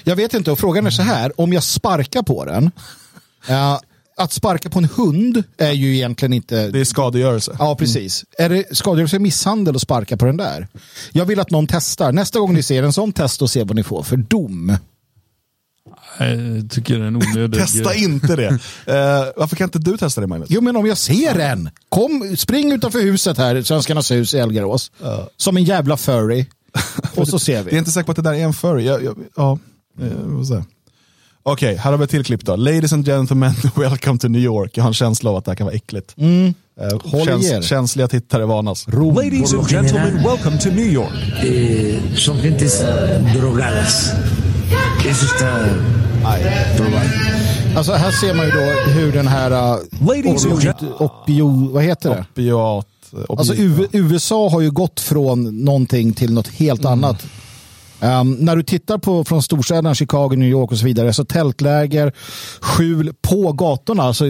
Jag vet inte, och frågan är så här, om jag sparkar på den, eh, att sparka på en hund är ju egentligen inte...
Det är skadegörelse.
Ja, precis. Är det skadegörelse misshandel att sparka på den där? Jag vill att någon testar. Nästa gång ni ser en sån test och se vad ni får för dom.
Jag tycker det är en onödig...
Testa inte det. Eh, varför kan inte du testa det Magnus?
Jo, men om jag ser en. Kom, spring utanför huset här, Svenskarnas hus i Elgarås. Som en jävla furry. Och så ser
Jag är
vi.
inte säker på att det där är en furry. Jag, jag, ja, eh, Okej, här har vi ett till klipp då. Ladies and gentlemen, welcome to New York. Jag har en känsla av att det här kan vara äckligt.
Mm.
Eh,
Håll i er.
känsliga tittare varnas.
Ladies and gentlemen, welcome to New York.
eh, son gentes drogadas. Eso está.
Alltså här ser man ju då hur den här uh,
Ladies and
opio, vad heter det?
Opiat. opiat.
Alltså U- USA har ju gått från någonting till något helt annat. Um, när du tittar på från storstäderna, Chicago, New York och så vidare, så tältläger, skjul på gatorna. Alltså,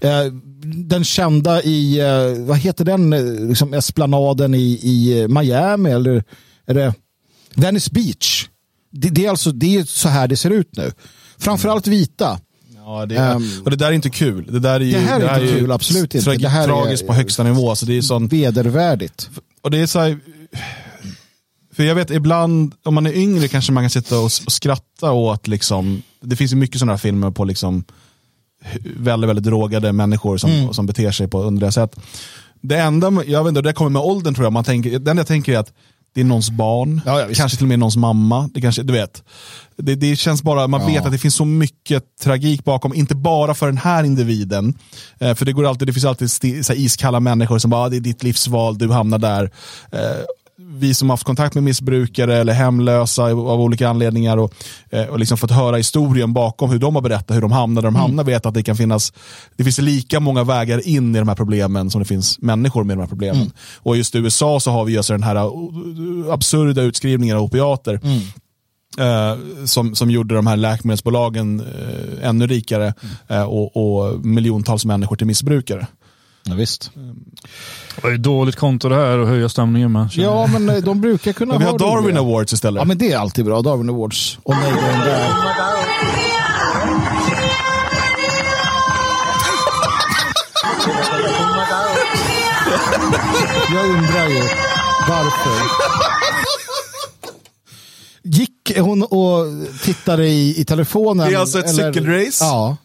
eh, den kända i, eh, vad heter den, eh, liksom esplanaden i, i Miami eller är det Venice Beach. Det, det, är alltså det är så här det ser ut nu. Framförallt vita.
Ja, det är,
Ehm,
och det där är inte kul. Det, där är ju,
Det här är inte
ju
kul, absolut inte. Det här är-
tragiskt på högsta nivå. Så det är sån,
Vedervärdigt.
och det är så här, för jag vet ibland, om man är yngre kanske man kan sitta och, och skratta åt, liksom, det finns ju mycket sådana här filmer på liksom, väldigt, väldigt drogade människor som,
Mm.
som beter sig på underliga sätt. Det enda, jag vet inte, det kommer med åldern tror jag, man tänker, det enda jag tänker är att det är någons barn,
Ja, ja,
kanske till och med någons mamma. Det, kanske, du vet. Det, det känns bara, man
Ja.
vet att det finns så mycket tragik bakom, inte bara för den här individen. Eh, för det, går alltid, det finns alltid sti, iskalla människor som bara, "Ah, det är ditt livsval, du hamnar där. Eh, vi som haft kontakt med missbrukare eller hemlösa av olika anledningar och, eh, och liksom fått höra historien bakom hur de har berättat hur de hamnade där de hamnar vet att det kan finnas det finns lika många vägar in i de här problemen som det finns människor med de här problemen. Och just i USA så har vi just den här uh, absurda utskrivningen av opiater eh, som, som gjorde de här läkemedelsbolagen eh, ännu rikare eh, och, och miljontals människor till missbrukare.
Ja, visst.
Det är dåligt konto det här att höja stämningen med.
Ja, men eh, de brukar kunna
Men vi
ha
har Darwin
roliga.
Awards istället.
Ja, men det är alltid bra. Darwin Awards. Och nej, den där. Jag undrar ju varför. Gick hon och tittade i, i telefonen?
Det är alltså ett cykelrace?
Ja.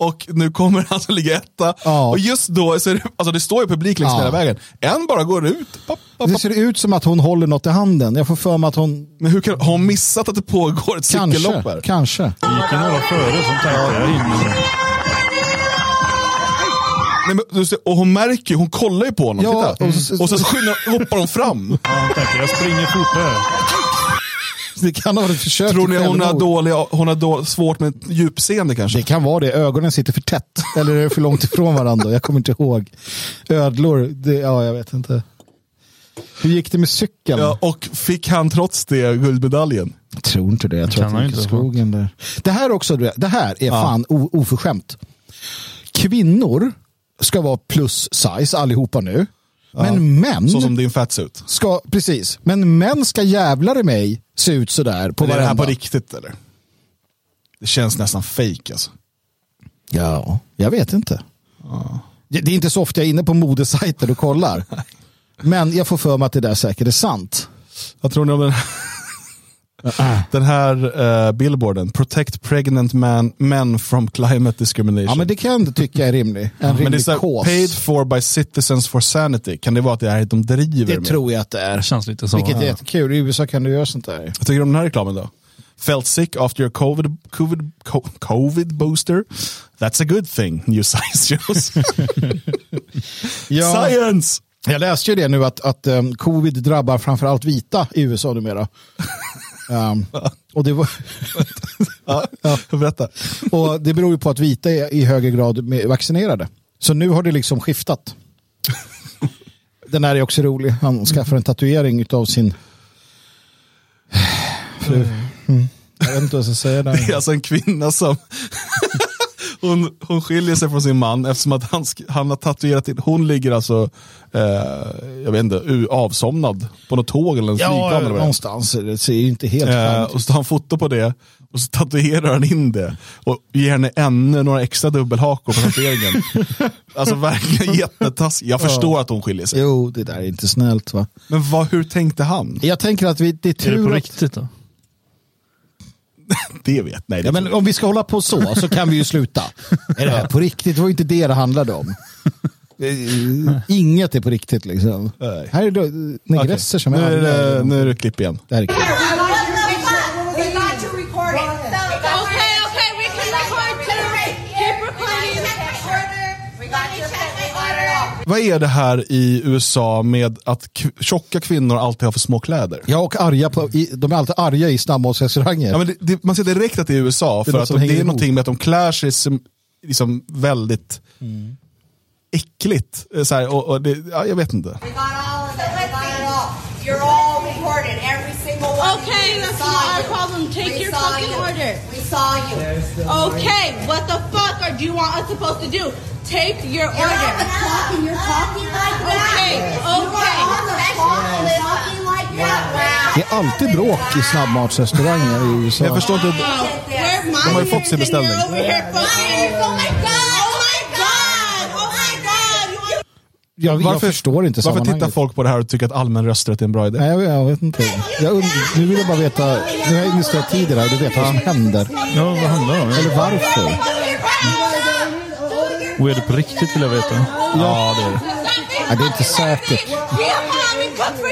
Och nu kommer han att ligga etta.
Ja.
Och just då, så det, alltså det står ju publik längs
Ja.
hela vägen. En bara går ut. Papp, papp,
Det ser ut som att hon håller något i handen. Jag får för mig att hon
Men hur kan, har hon missat att det pågår ett cykellopp
kanske,
här?
kanske.
Det gick ju några före som tänkte.
Nej, men, du ser, och hon märker ju, hon kollar ju på honom.
Ja,
Titta.
och
Och,
så-
så skyndar, hoppar hon fram.
Ja, han tänker jag springer fortare.
Det kan ha varit försök
Tror ni hon har, dåliga, hon har då, svårt med djupseende kanske?
Det kan vara det. Ögonen sitter för tätt. Eller är det för långt ifrån varandra? Jag kommer inte ihåg. Ödlor, det, ja jag vet inte. Hur gick det med cykeln?
Ja, och fick han trots det guldmedaljen?
Jag tror inte det. Jag tror
kan
att
han
det gick i skogen där. Det här också, det här är fan o- oförskämt. Kvinnor ska vara plus size allihopa nu. Men män
Så som din fatsuit.
ska, precis, men män ska jävlar i mig se ut sådär på
Är det här
varenda.
på riktigt eller? Det känns nästan fake alltså.
Ja, jag vet inte. Det det är inte så ofta jag är inne på modesajter och kollar. Men jag får för mig att det där säkert är sant.
Vad tror ni om den här, den här eh, billboarden? Protect pregnant man, men from climate discrimination.
Ja, men det kan jag inte tycka är rimlig. En
Men det är
rimlig
så här,
kås.
paid for by citizens for sanity. Kan det vara att det är de driver
Det
med?
tror jag att det är.
Det känns lite så.
Vilket är
Ja.
jättekul. I USA kan du göra sånt där.
Jag tycker om den här reklamen då. Felt sick after your covid, covid, co- covid booster? That's a good thing, new science shows. Science!
Jag läste ju det nu att, att um, covid drabbar framförallt vita i USA numera. Um, och, det var,
Ja, berätta.
och det beror ju på att vita är i högre grad vaccinerade. Så nu har det liksom skiftat. Den här är också rolig. Han skaffar en tatuering av sin fru. Mm. Jag vet inte vad jag ska säga
Det är
där.
alltså en kvinna som hon, hon skiljer sig från sin man eftersom att han, han har tatuerat in, hon ligger alltså, eh, jag vet inte, u- avsomnad på något tåg eller en
Ja,
flygplan. är.
någonstans. Det ser ju inte helt
Eh, och så tar han foto på det och så tatuerar han in det och ger henne ännu några extra dubbelhakor på tatueringen. alltså verkligen jättetaskigt. Jag förstår att hon skiljer sig.
Jo, det där är inte snällt va.
Men vad, hur tänkte han?
Jag tänker att vi, det är
Är det
tur
på
att
riktigt då?
Det vet nej. Det
Ja, men om vi ska hålla på så, så kan vi ju sluta. Är det här på riktigt? Det var inte det det handlade om. Inget är på riktigt liksom.
Nej.
Här är det negresser som
nu,
är
är det, nu är det klipp igen.
Det här är kul.
Vad är det här i USA med att tjocka kvinnor alltid har för små kläder?
Ja, och arga på, i, de är alltid arga i snabbmatsrestauranger.
Ja, men det, det, man ser direkt att det är USA,
Det är
för att de, det är någonting med att de klär sig som, liksom väldigt äckligt. Eh, Så här, och, och det, ja, jag vet inte.
We got you.
Okay, what the fuck are do you want us supposed to do? Take your
You're
order.
on the clock and you're talking like that.
Okay,
You
okay.
are on the clock and talking like that.
Det är alltid bråk i snabbmatsrestauranger i USA.
Jag förstår inte.
Where's my
De har ju fått sin
and
beställning.
Jag, jag förstår inte
Varför tittar folk på det här och tycker att allmän rösträtt är en bra idé?
Nej, jag, jag vet inte. Jag nu vill jag bara veta, nu har jag investerat tid i det här och du vet vad som händer.
Ja, vad det om?
Eller varför.
Och är det på riktigt vill jag veta.
Ja, det är det.
Nej, det är inte säkert.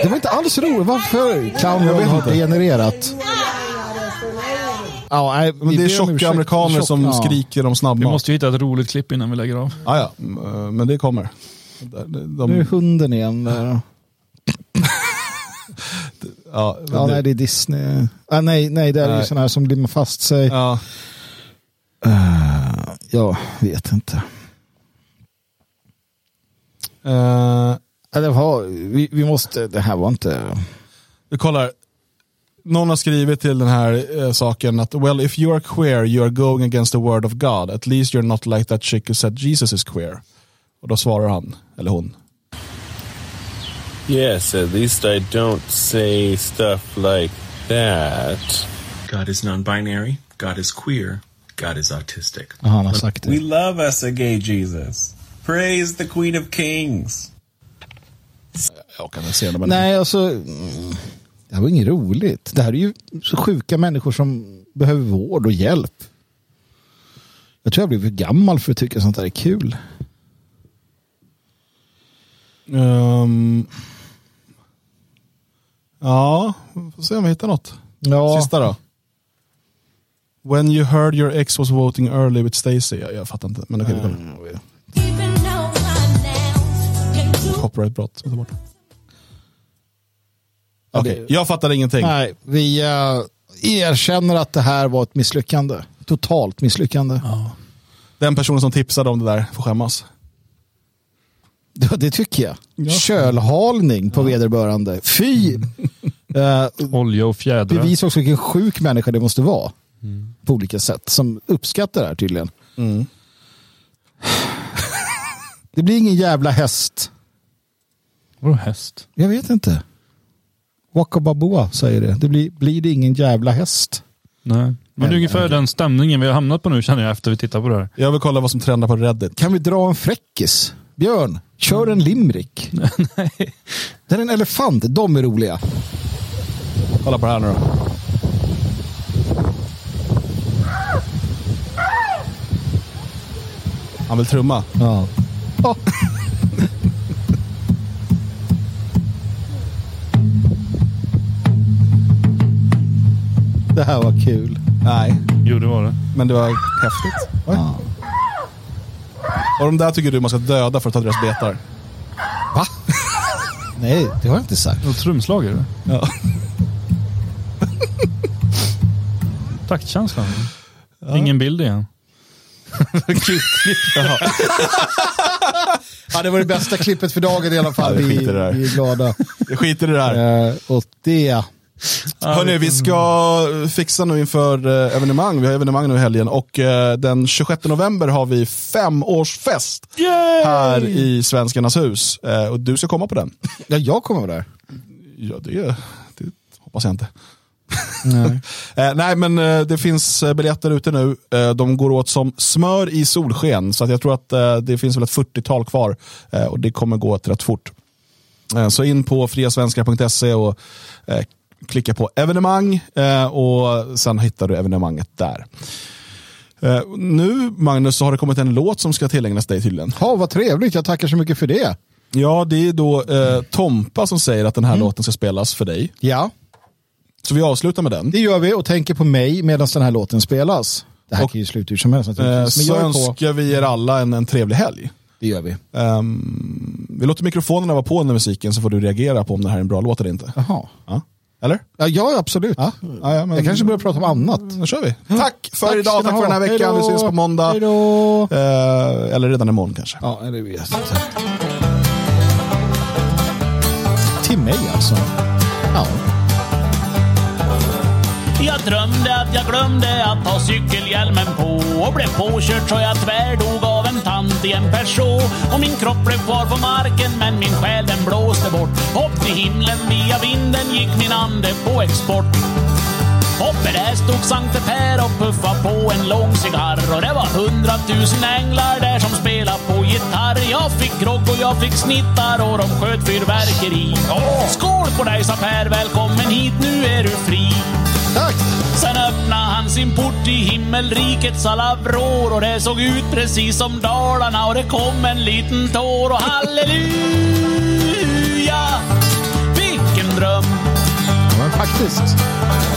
Det var inte alls roligt. Varför? Clownroll har genererat. Ja, nej,
Men
vi
det är tjocka amerikaner som
ja.
skriker om
Vi
snabbmat.
måste ju hitta ett roligt klipp innan vi lägger av.
Ja, ja, men det kommer. De,
Nu är
de,
hunden igen där.
Ja,
Ja, nej, det är Disney. Ah, nej, nej, det är ju
Nej.
sådana här som limmar fast sig.
ja.
Uh, jag vet inte. Ja, Det, var, vi, vi måste, det här var inte...
vi kollar. Någon har skrivit till den här eh, saken att well if you are queer you are going against the word of God. At least you're not like that chick who said Jesus is queer. Och då svarar han, eller hon.
Yes, at least I don't say stuff like that.
God is non binary, God is queer, God is autistic.
Ja, han har sagt
We
det.
love us a gay Jesus. Praise the Queen of Kings.
Jag kan inte se det men
Nej, alltså... mm, Det här var inget roligt. Det här är ju så sjuka människor som behöver vård och hjälp. Jag tror jag blir för gammal för att tycka sånt här är kul.
Ehm, ja, får se om vi hittar något.
Ja.
Sista då. When you heard your ex was voting early with Stacey. Jag, jag fattar inte, men okej vi kollar. Copyrightbrott. Okej, jag fattar ingenting.
Nej, vi eh, erkänner att det här var ett misslyckande. Totalt misslyckande.
Den personen som tipsade om det där får skämmas.
Ja, det tycker jag. Kölhalning på vederbörande. Fy! Eh,
Olja och fjädrar.
bevis också vilken sjuk människa det måste vara. På olika sätt. Som uppskattar det här tydligen. Det blir ingen jävla häst.
Vadå häst?
Jag vet inte. Waka Baboa säger det. Det blir, blir det ingen jävla häst.
Nej. Men det är ungefär den stämningen vi har hamnat på nu känner jag efter vi tittar på det här.
Jag vill kolla vad som trendar på Reddit.
Kan vi dra en fräckis? Björn, kör en limrik.
Nej.
Det är en elefant. De är roliga.
Kolla på det här nu då. Han vill trumma.
Ja. Det här var kul.
Nej,
Jo, det var det.
men det var häftigt. Oj. Och de där tycker du man ska döda för att ta deras betar.
Va? Nej, det har jag inte sagt.
Och trumslagare.
Ja.
Taktkänslan. Ingen bild igen.
Ja, det var det bästa klippet för dagen i alla fall.
Ja, vi
vi,
det
är glada.
Jag skiter i det här.
Eh, och det...
Hörni, vi ska fixa nu inför eh, evenemang. Vi har evenemang nu i helgen och eh, den 26 november har vi femårsfest här i Svenskarnas hus. Eh, och du ska komma på den.
Ja, jag kommer vara där.
Ja, det, det hoppas jag inte. Nej. nej, men det finns biljetter ute nu. De går åt som smör i solsken. Så att jag tror att det finns väl ett 40-tal kvar. Och det kommer gå åt rätt fort. Så in på friasvenskar.se och klicka på evenemang. Eh, och sen hittar du evenemanget där. Eh, nu, Magnus, så har det kommit en låt som ska tillägnas dig tydligen.
Ja, vad trevligt. Jag tackar så mycket för det.
Ja, det är då eh, Tompa som säger att den här låten ska spelas för dig.
Ja,
Så vi avslutar med den.
det gör vi och tänker på mig medan den här låten spelas. Det här
Och-
kan ju sluta hur som helst
Eh, så önskar vi er alla en, en trevlig helg.
Det gör vi.
Ehm, vi låter mikrofonerna vara på under musiken så får du reagera på om det här är en bra låt eller inte.
Jaha.
Ja. Eller?
Ja, ja absolut.
Ja, ja, men-
Jag kanske börjar prata om annat.
Då kör vi. Tack för
Tack
idag, tack för den här veckan.
Hej
Vi ses på måndag.
Hej då.
Eh, eller redan imorgon kanske.
Ja, det vet jag. Till mig alltså? Ja.
Jag drömde att jag glömde att ha cykelhjälmen på och blev påkörd så jag tvärdog av en tant i en Peugeot. Och min kropp blev kvar på marken men min själ den blåste bort. Upp till himlen via vinden gick min ande på export. Uppe där stod Sankte Per och puffa på en lång cigarr och det var hundratusen änglar där som spelade på gitarr. Jag fick grogg och jag fick snittar och de sköt fyrverkeri. Skål på dig sa Per, välkommen hit, nu är du fri.
Tack!
Sen öppnade han sin port i himmelrikets alla vrår och det såg ut precis som Dalarna och det kom en liten tår och halleluja!
Faktiskt.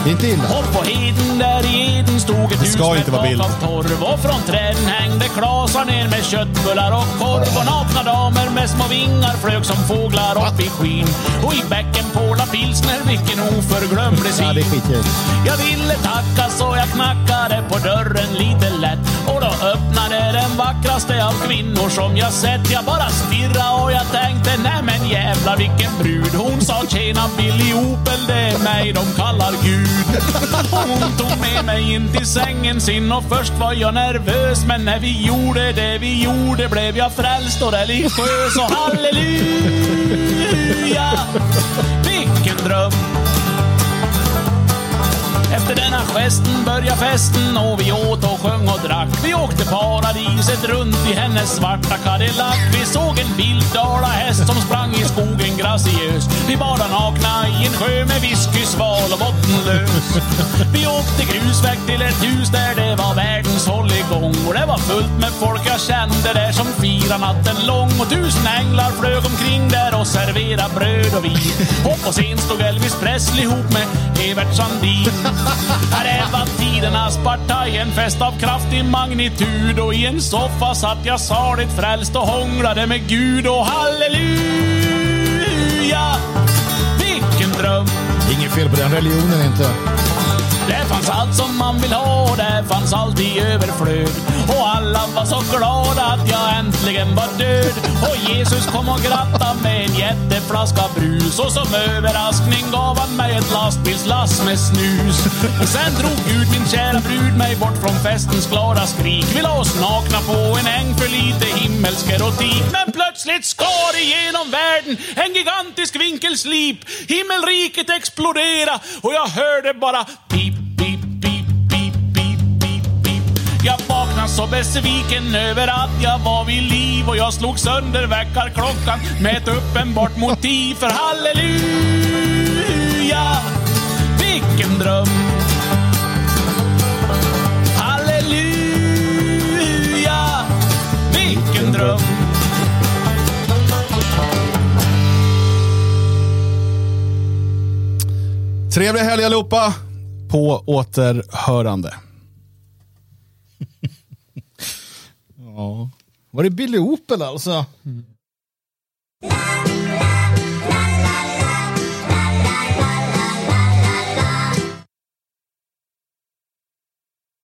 Det är inte illa.
Och på heden där i eden stod ett
Det
hus
ska
med
inte vara bild.
av torv. Och från träden hängde klasar ner med köttbullar och korv. Och nakna damer med små vingar flög som fåglar upp i skyn. Och i bäcken Pola pilsner, vilken oförglömlig syn.
Ja, det jag i.
Jag ville tacka så jag knackade på dörren lite lätt Och då öppnade den vackraste av kvinnor som jag sett Jag bara stirra och jag tänkte nej men jävlar vilken brud Hon sa tjena Billy Opel det är mig de kallar Gud. Hon tog med mig in till sängen sin och först var jag nervös Men när vi gjorde det vi gjorde blev jag frälst och religiös. Och halleluja! Vilken dröm! Festen börja festen och vi åt och sjöng och drack. Vi åkte paradiset runt i hennes svarta Cadillac. Vi såg en vild dalahäst som sprang i skogen graciös. Vi badade nakna i en sjö med whisky, sval och bottenlös. Vi åkte grusväg till ett hus där det var världens hålligång. Och det var fullt med folk jag kände där som firar natten lång. Och tusen änglar flög omkring där och serverade bröd och vin. Och på scen stod Elvis Presley ihop med Evert Sandin. Här var tidernas partaj, en fest av kraftig magnitud. Och i en soffa satt jag saligt frälst och hånglade med Gud. Och halleluja, vilken dröm.
Inget fel på den religionen inte.
Det fanns allt som man vill ha, det fanns allt i överflöd. Och alla var så glada att jag äntligen var död. Och Jesus kom och grattade med en jätteflaska brus. Och som överraskning gav han mig ett lastbilslass med snus. Sen drog Gud min kära brud mig bort från festens glada skrik. Vi la oss nakna på en äng för lite himmelsk erotik. Men plötsligt skar igenom världen en gigantisk vinkelslip. Himmelriket exploderade och jag hörde bara pip, pip, pip, pip, pip, pip, pip. Jag vaknade så besviken över att jag var vid liv och jag slog sönder väckarklockan med ett uppenbart motiv för halleluja. Vilken dröm! Halleluja! Vilken dröm!
Trevlig helg allihopa! På återhörande.
Ja. Var det Billy Opel alltså?
La